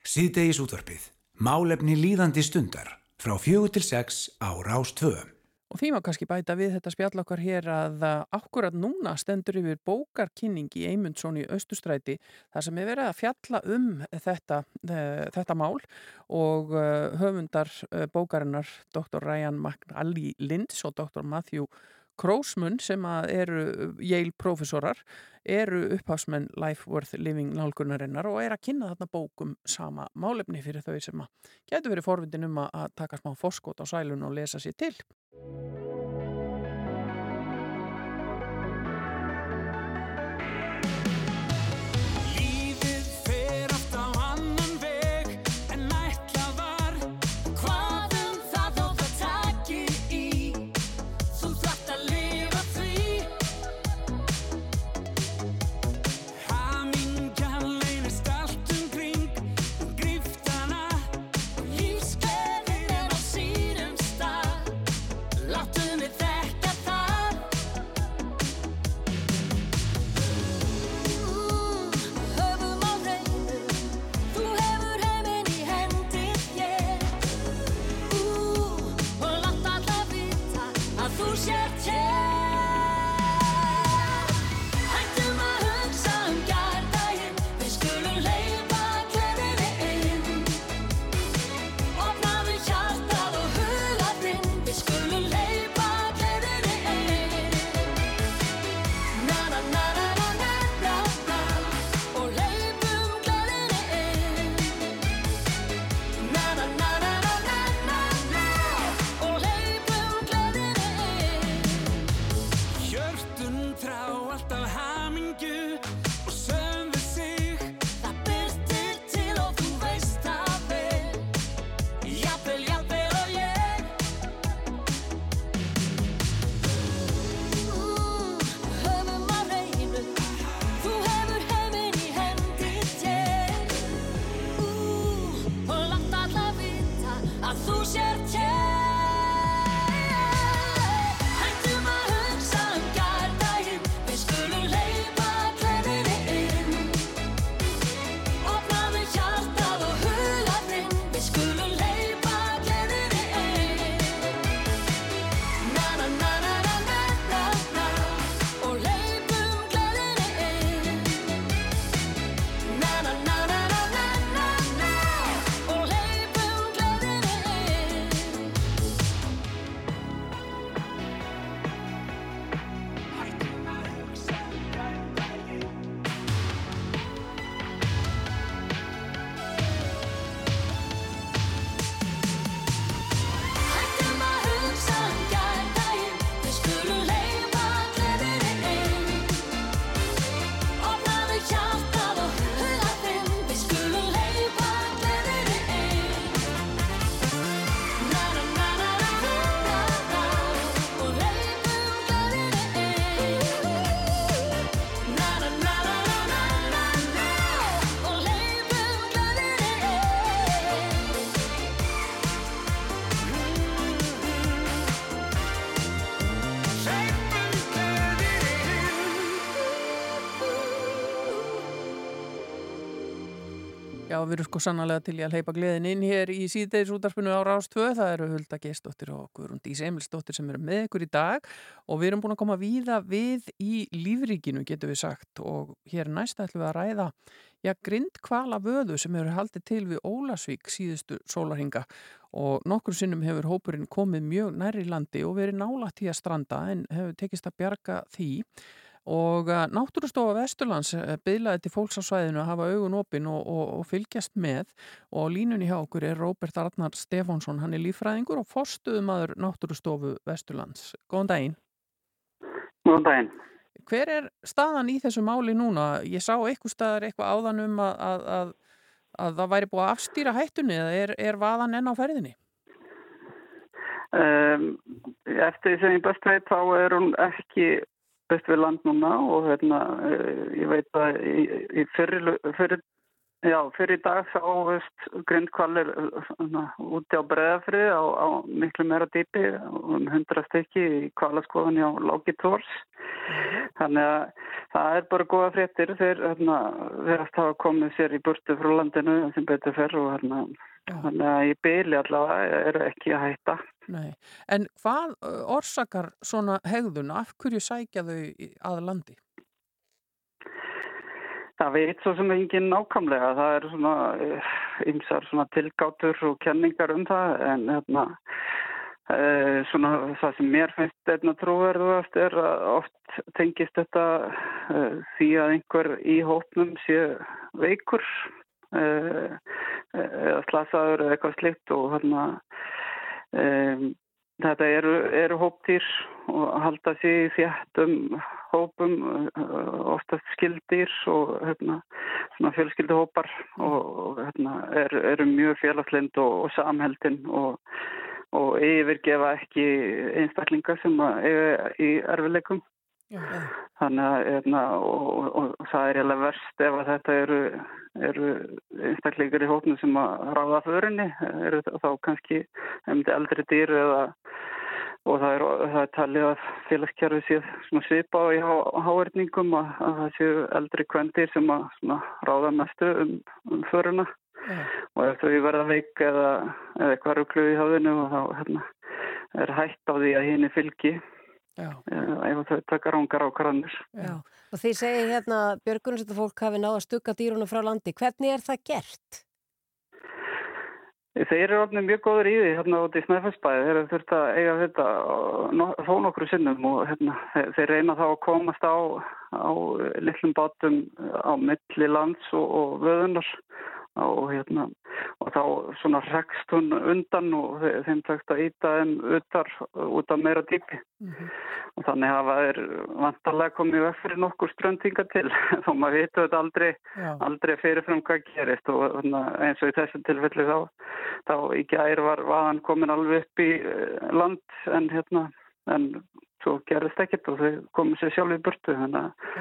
Síðdegis útvarpið. Málefni líðandi stundar. Frá fjögur til sex á Rás 2. Og því má kannski bæta við þetta spjall okkar hér að akkurat núna stendur yfir bókarkynning í Eymundsson í Östustræti þar sem er verið að fjalla um þetta, uh, þetta mál og uh, höfundar uh, bókarinnar Dr. Ryan McNally Linds og Dr. Matthew Kroosmun sem eru Yale professorar eru upphásmenn Life Worth Living nálgunarinnar og er að kynna þarna bókum sama málefni fyrir þau sem að getur verið forvindin um að taka smá forskot á sælun og lesa sér til. you. Já, við erum sko sannlega til í að hleypa gleðin inn hér í síðdeis útarpinu á Rás 2. Það eru Hulda Geistóttir og Guðrún Dís Emilsdóttir sem eru með ykkur í dag. Og við erum búin að koma víða við í lífríkinu, getur við sagt. Og hér næst ætlum við að ræða já, grindkvala vöðu sem hefur haldið til við Ólasvík síðustu sólarhinga og nokkur sinnum hefur hópurinn komið mjög nærri landi og verið nálægt í að stranda en hefur tekist að bjarga því og uh, Náttúrustofa Vesturlands byðlaði til fólks á svæðinu að hafa augun opinn og, og, og fylgjast með og línunni hjá okkur er Róbert Arnar Stefánsson, hann er lífræðingur og forstuðumadur Náttúrustofu Vesturlands. Góðan daginn. Góðan daginn. Hver er staðan í þessu máli núna? Ég sá eitthvað staðar eitthvað áðan um að, að, að, að það væri búið að afstýra hættunni eða er, er vaðan enn á ferðinni? Um, eftir því sem ég best veit þá er hún ekki best við land núna og hérna, eh, ég veit að fyrir, já, fyrir dag þá veist, grindkvalir úti á breðafrið á, á miklu meira dýpi um 100 stykki í kvalaskoðunni á Láki Tórs þannig að það er bara góða fréttir þeir hérna, verðast hafa komið sér í burtu frá landinu sem betur fer og hérna þannig að í byli allavega eru ekki að hætta Nei. En hvað orsakar svona hegðun? Af hverju sækja þau að landi? Það veit svo sem enginn nákvæmlega. Það eru svona ymsar svona tilgátur og kenningar um það en hérna, e, svona það sem mér finnst einna trúverðuðast er að oft tengist þetta e, því að einhver í hópnum sé veikur e, eða slasaður eða eitthvað slikt og hérna e, Þetta eru, eru hóptýr og halda sig í þjættum hópum, eh, oftast skildýr og hérna, fjölskylduhópar og, hérna, eru, eru mjög félagslind og, og samheldin og, og yfirgefa ekki einstaklinga sem eiga í erfileikum. Þannig að hérna, og, og, og það er eiginlega verst ef að þetta eru, eru einstaklingar í hópnu sem að ráða förinni, eru þá kannski um eldri dýr eða, og það er, það er talið að félagskerfi sé svona svipa í háerningum að, að það séu eldri kvendir sem að svona ráða mestu um, um föruna og ef þau verða veik eða, eða eitthvað ruglu í hafðinu og þá hérna, er hætt á því að henni fylgi. Ef þau taka rángar ákvarðanir. Já. Og því segir hérna Björgunarsetta fólk hafi náða stugga dýrunum frá landi. Hvernig er það gert? Þeir eru alveg mjög góður í því hérna út í Snæfellsbæði. Þeir eru þurft að eiga þetta þó nokkru sinnum og hérna, þeir, þeir reyna þá að komast á, á litlum bátum á milli lands og, og vöðunar og, hérna, og þá svona rekst hún undan og þeim, takst að íta þeim utar út af meira dýpi. Og þannig hafa þeir vantarlega komið vekk fyrir nokkur ströndinga til <laughs> þó maður vitu þetta aldrei, Já. aldrei fyrirfram hvað gerist og hérna, eins og í þessum tilfelli þá, þá í gær var vaðan komin alveg upp í eh, land en hérna en svo gerist ekkert og þau komið sér sjálf í burtu þannig að,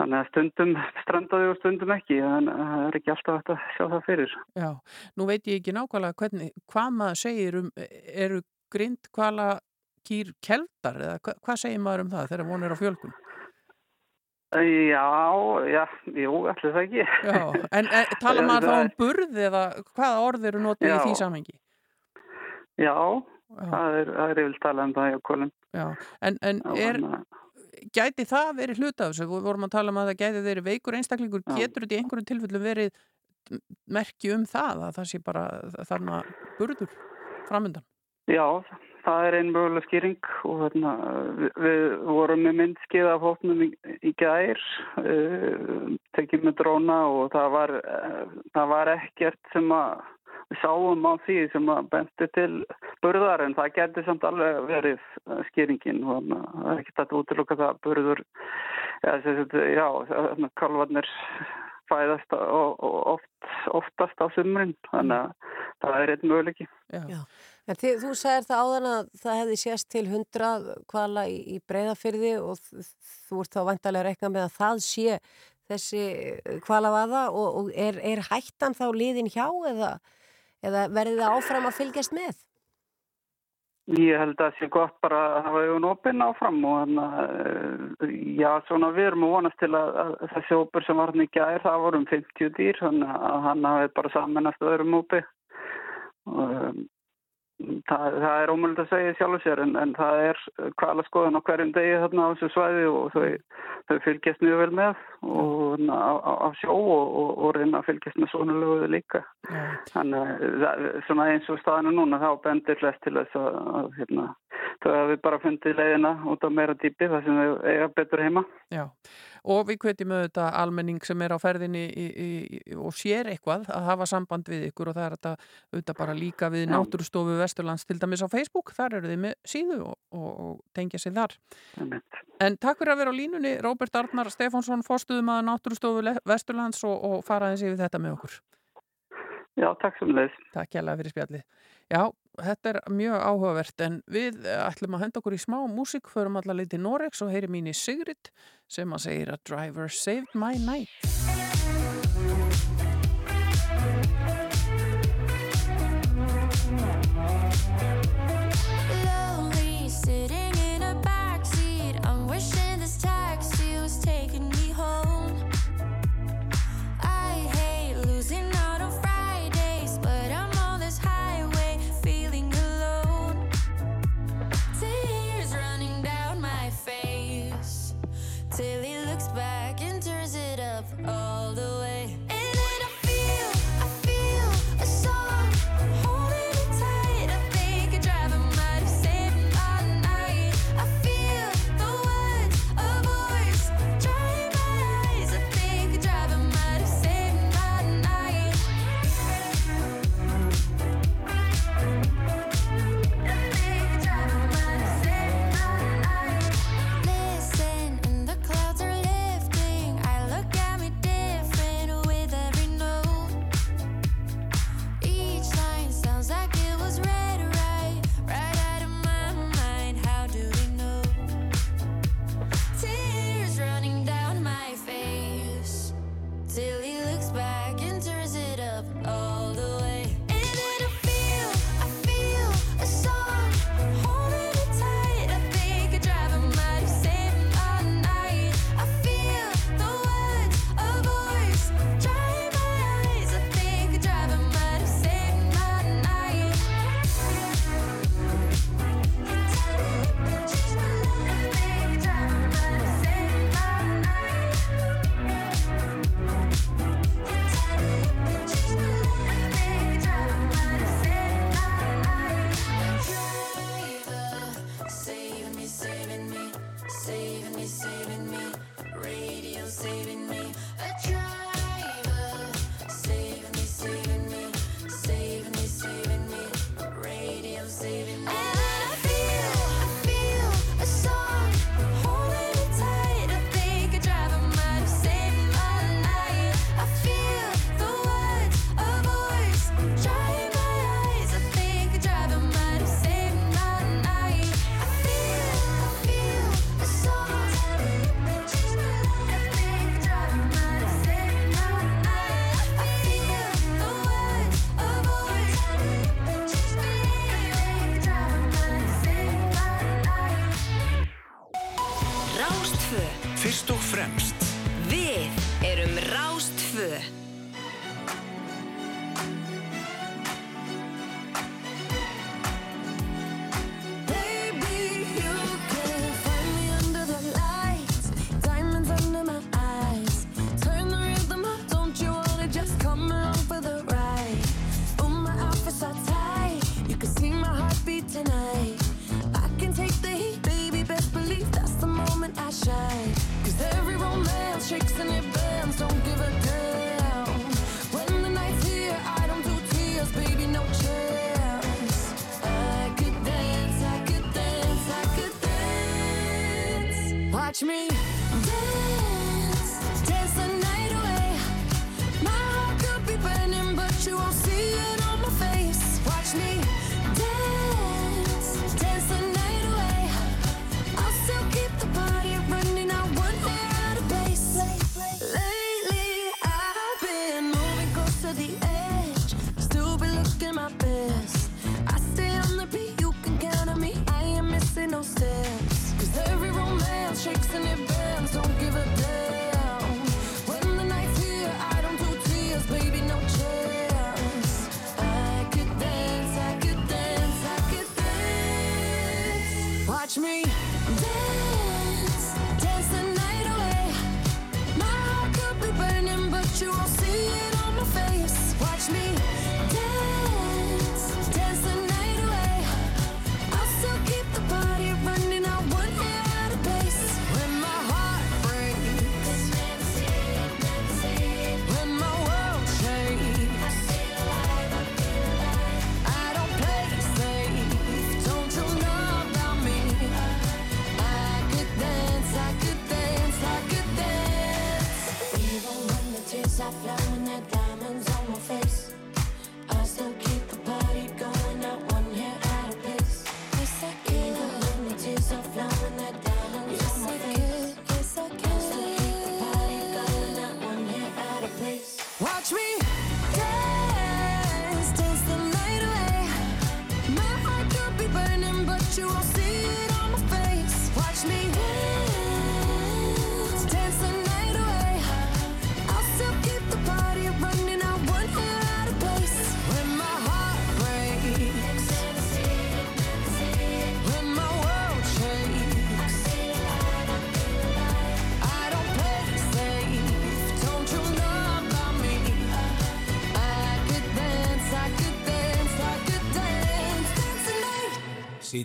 þannig að stundum strandaði og stundum ekki en það er ekki alltaf hægt að sjá það fyrir. Já, nú veit ég ekki nákvæmlega hvernig, hvað maður segir um, eru grind hvala kýr keldar eða hva, hvað segir maður um það þegar von er á fjölgun? Já, já, jú, allir það ekki. Já, en e, tala <laughs> maður þá um burð eða hvaða orð eru notið í Já. því samhengi? Já, það er, það er yfir talað um það hjá kolum. Já, en, en er, gæti það verið hluta af þessu? Við vorum að tala um að það gæti verið veikur einstaklingur, getur þetta í einhverjum tilfellum verið merki um það að það sé bara þarna burður framöndan? Já, það er einn möguleg skýring og þarna, við, við vorum með myndskið af hópnum í, í gær, uh, tekið með dróna og það var, uh, það var ekkert sem að sáum á því sem að benti til burðar en það getur samt alveg verið uh, skýringin og það er ekkert að útiloka það að burður, já, kalvarnir fæðast og, og oft, oftast á sumrin, þannig að það er einn möguleiki. Já. En þið, þú sagðir það áðan að það hefði sést til hundra kvala í, í breyðafyrði og þú ert þá vantarlega að rekna með að það sé þessi kvalavaða og, og er, er hættan þá liðin hjá eða, eða verði það áfram að fylgjast með? Ég held að það sé gott bara að hafa augun opinn áfram og þannig að, já, svona við erum að vonast til að, að þessi hópur sem var hann í gær, það voru um 50 dýr, þannig að hann hafi bara samanast öðrum hópi. Og, um, það, það er ómöld að segja sjálfur sér en, en það er kvala skoðan á hverjum degi þarna á þessu svæði og þau, þau fylgjast mjög vel með og na, á, á, sjó og, og, og reyna að fylgjast með svona löguðu líka. Þannig að það- svona eins og staðinu núna þá bendir flest til þess að, að hérna, þau hafi bara fundið leiðina út á meira dýpi þar sem þau eiga betur heima. Já, og við hvetjum auðvitað almenning sem er á ferðinni í, í, og sér eitthvað að hafa samband við ykkur og það er þetta auðvitað bara líka við Já. Náttúrustofu Vesturlands til dæmis á Facebook, þar eru þið með síðu og, og, og tengja sig þar. En takk fyrir að vera á línunni, Róbert Arnar Stefánsson, fórstuðum að Náttúrustofu Le- Vesturlands og, og faraðins yfir þetta með okkur. Já, takk sem leið. Takk hjálpa fyrir spjallið. Já, þetta er mjög áhugavert en við eh, ætlum að henda okkur í smá músík, förum allar leið til Norex og heyrim mín í Sigrid sem að segir að Driver saved my night.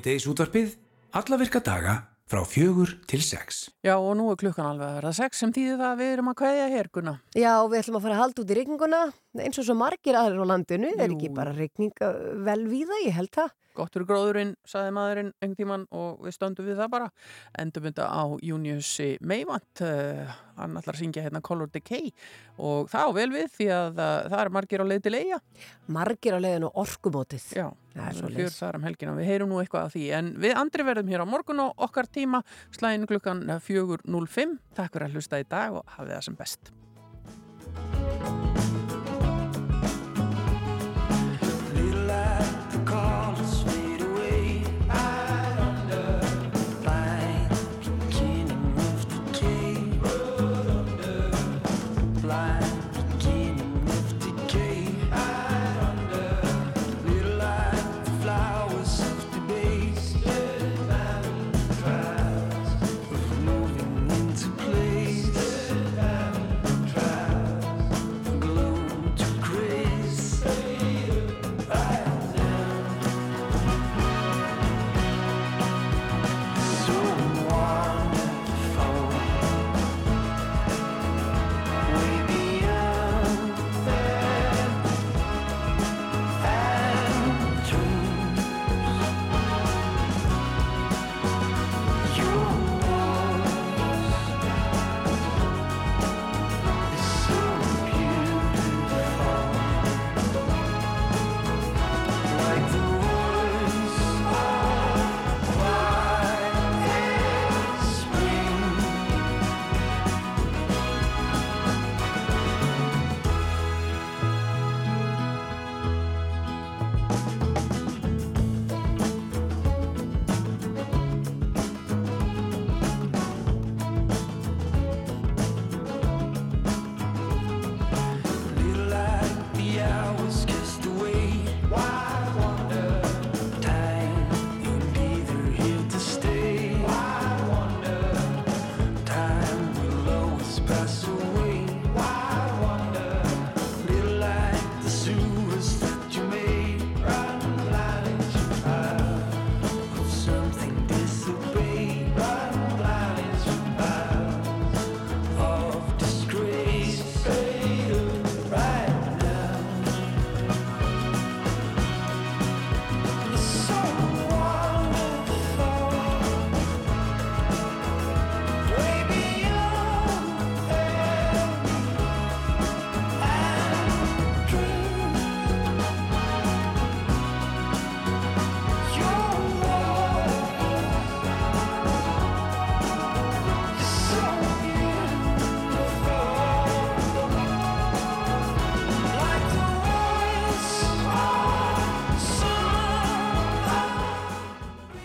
Síðdeisútvarpið allavirka daga frá fjögur til sex. Já og nú er klukkan alveg að vera sex sem tíði það við erum að kvæðja herguna. Já við ætlum að fara að halda út í rigninguna eins og svo margir aðrir á landinu Jú. er ekki bara regninga uh, vel við það, ég held það. Gottur gróðurinn, saði maðurinn einhvern tíman og við stöndum við það bara. Endum þetta á Júniussi Meivant uh, hann ætlar að syngja hérna Color Decay og það á vel við því að uh, það er margir á leið til eiga Margir á leiðin og orkumótið. Já, það er svo leið Það er um helgin og við heyrum nú eitthvað af því. En við andri verðum hér á morgun og okkar tíma slæðin klukkan 4.05 Takk fyrir að hlusta í dag og hafið það sem best.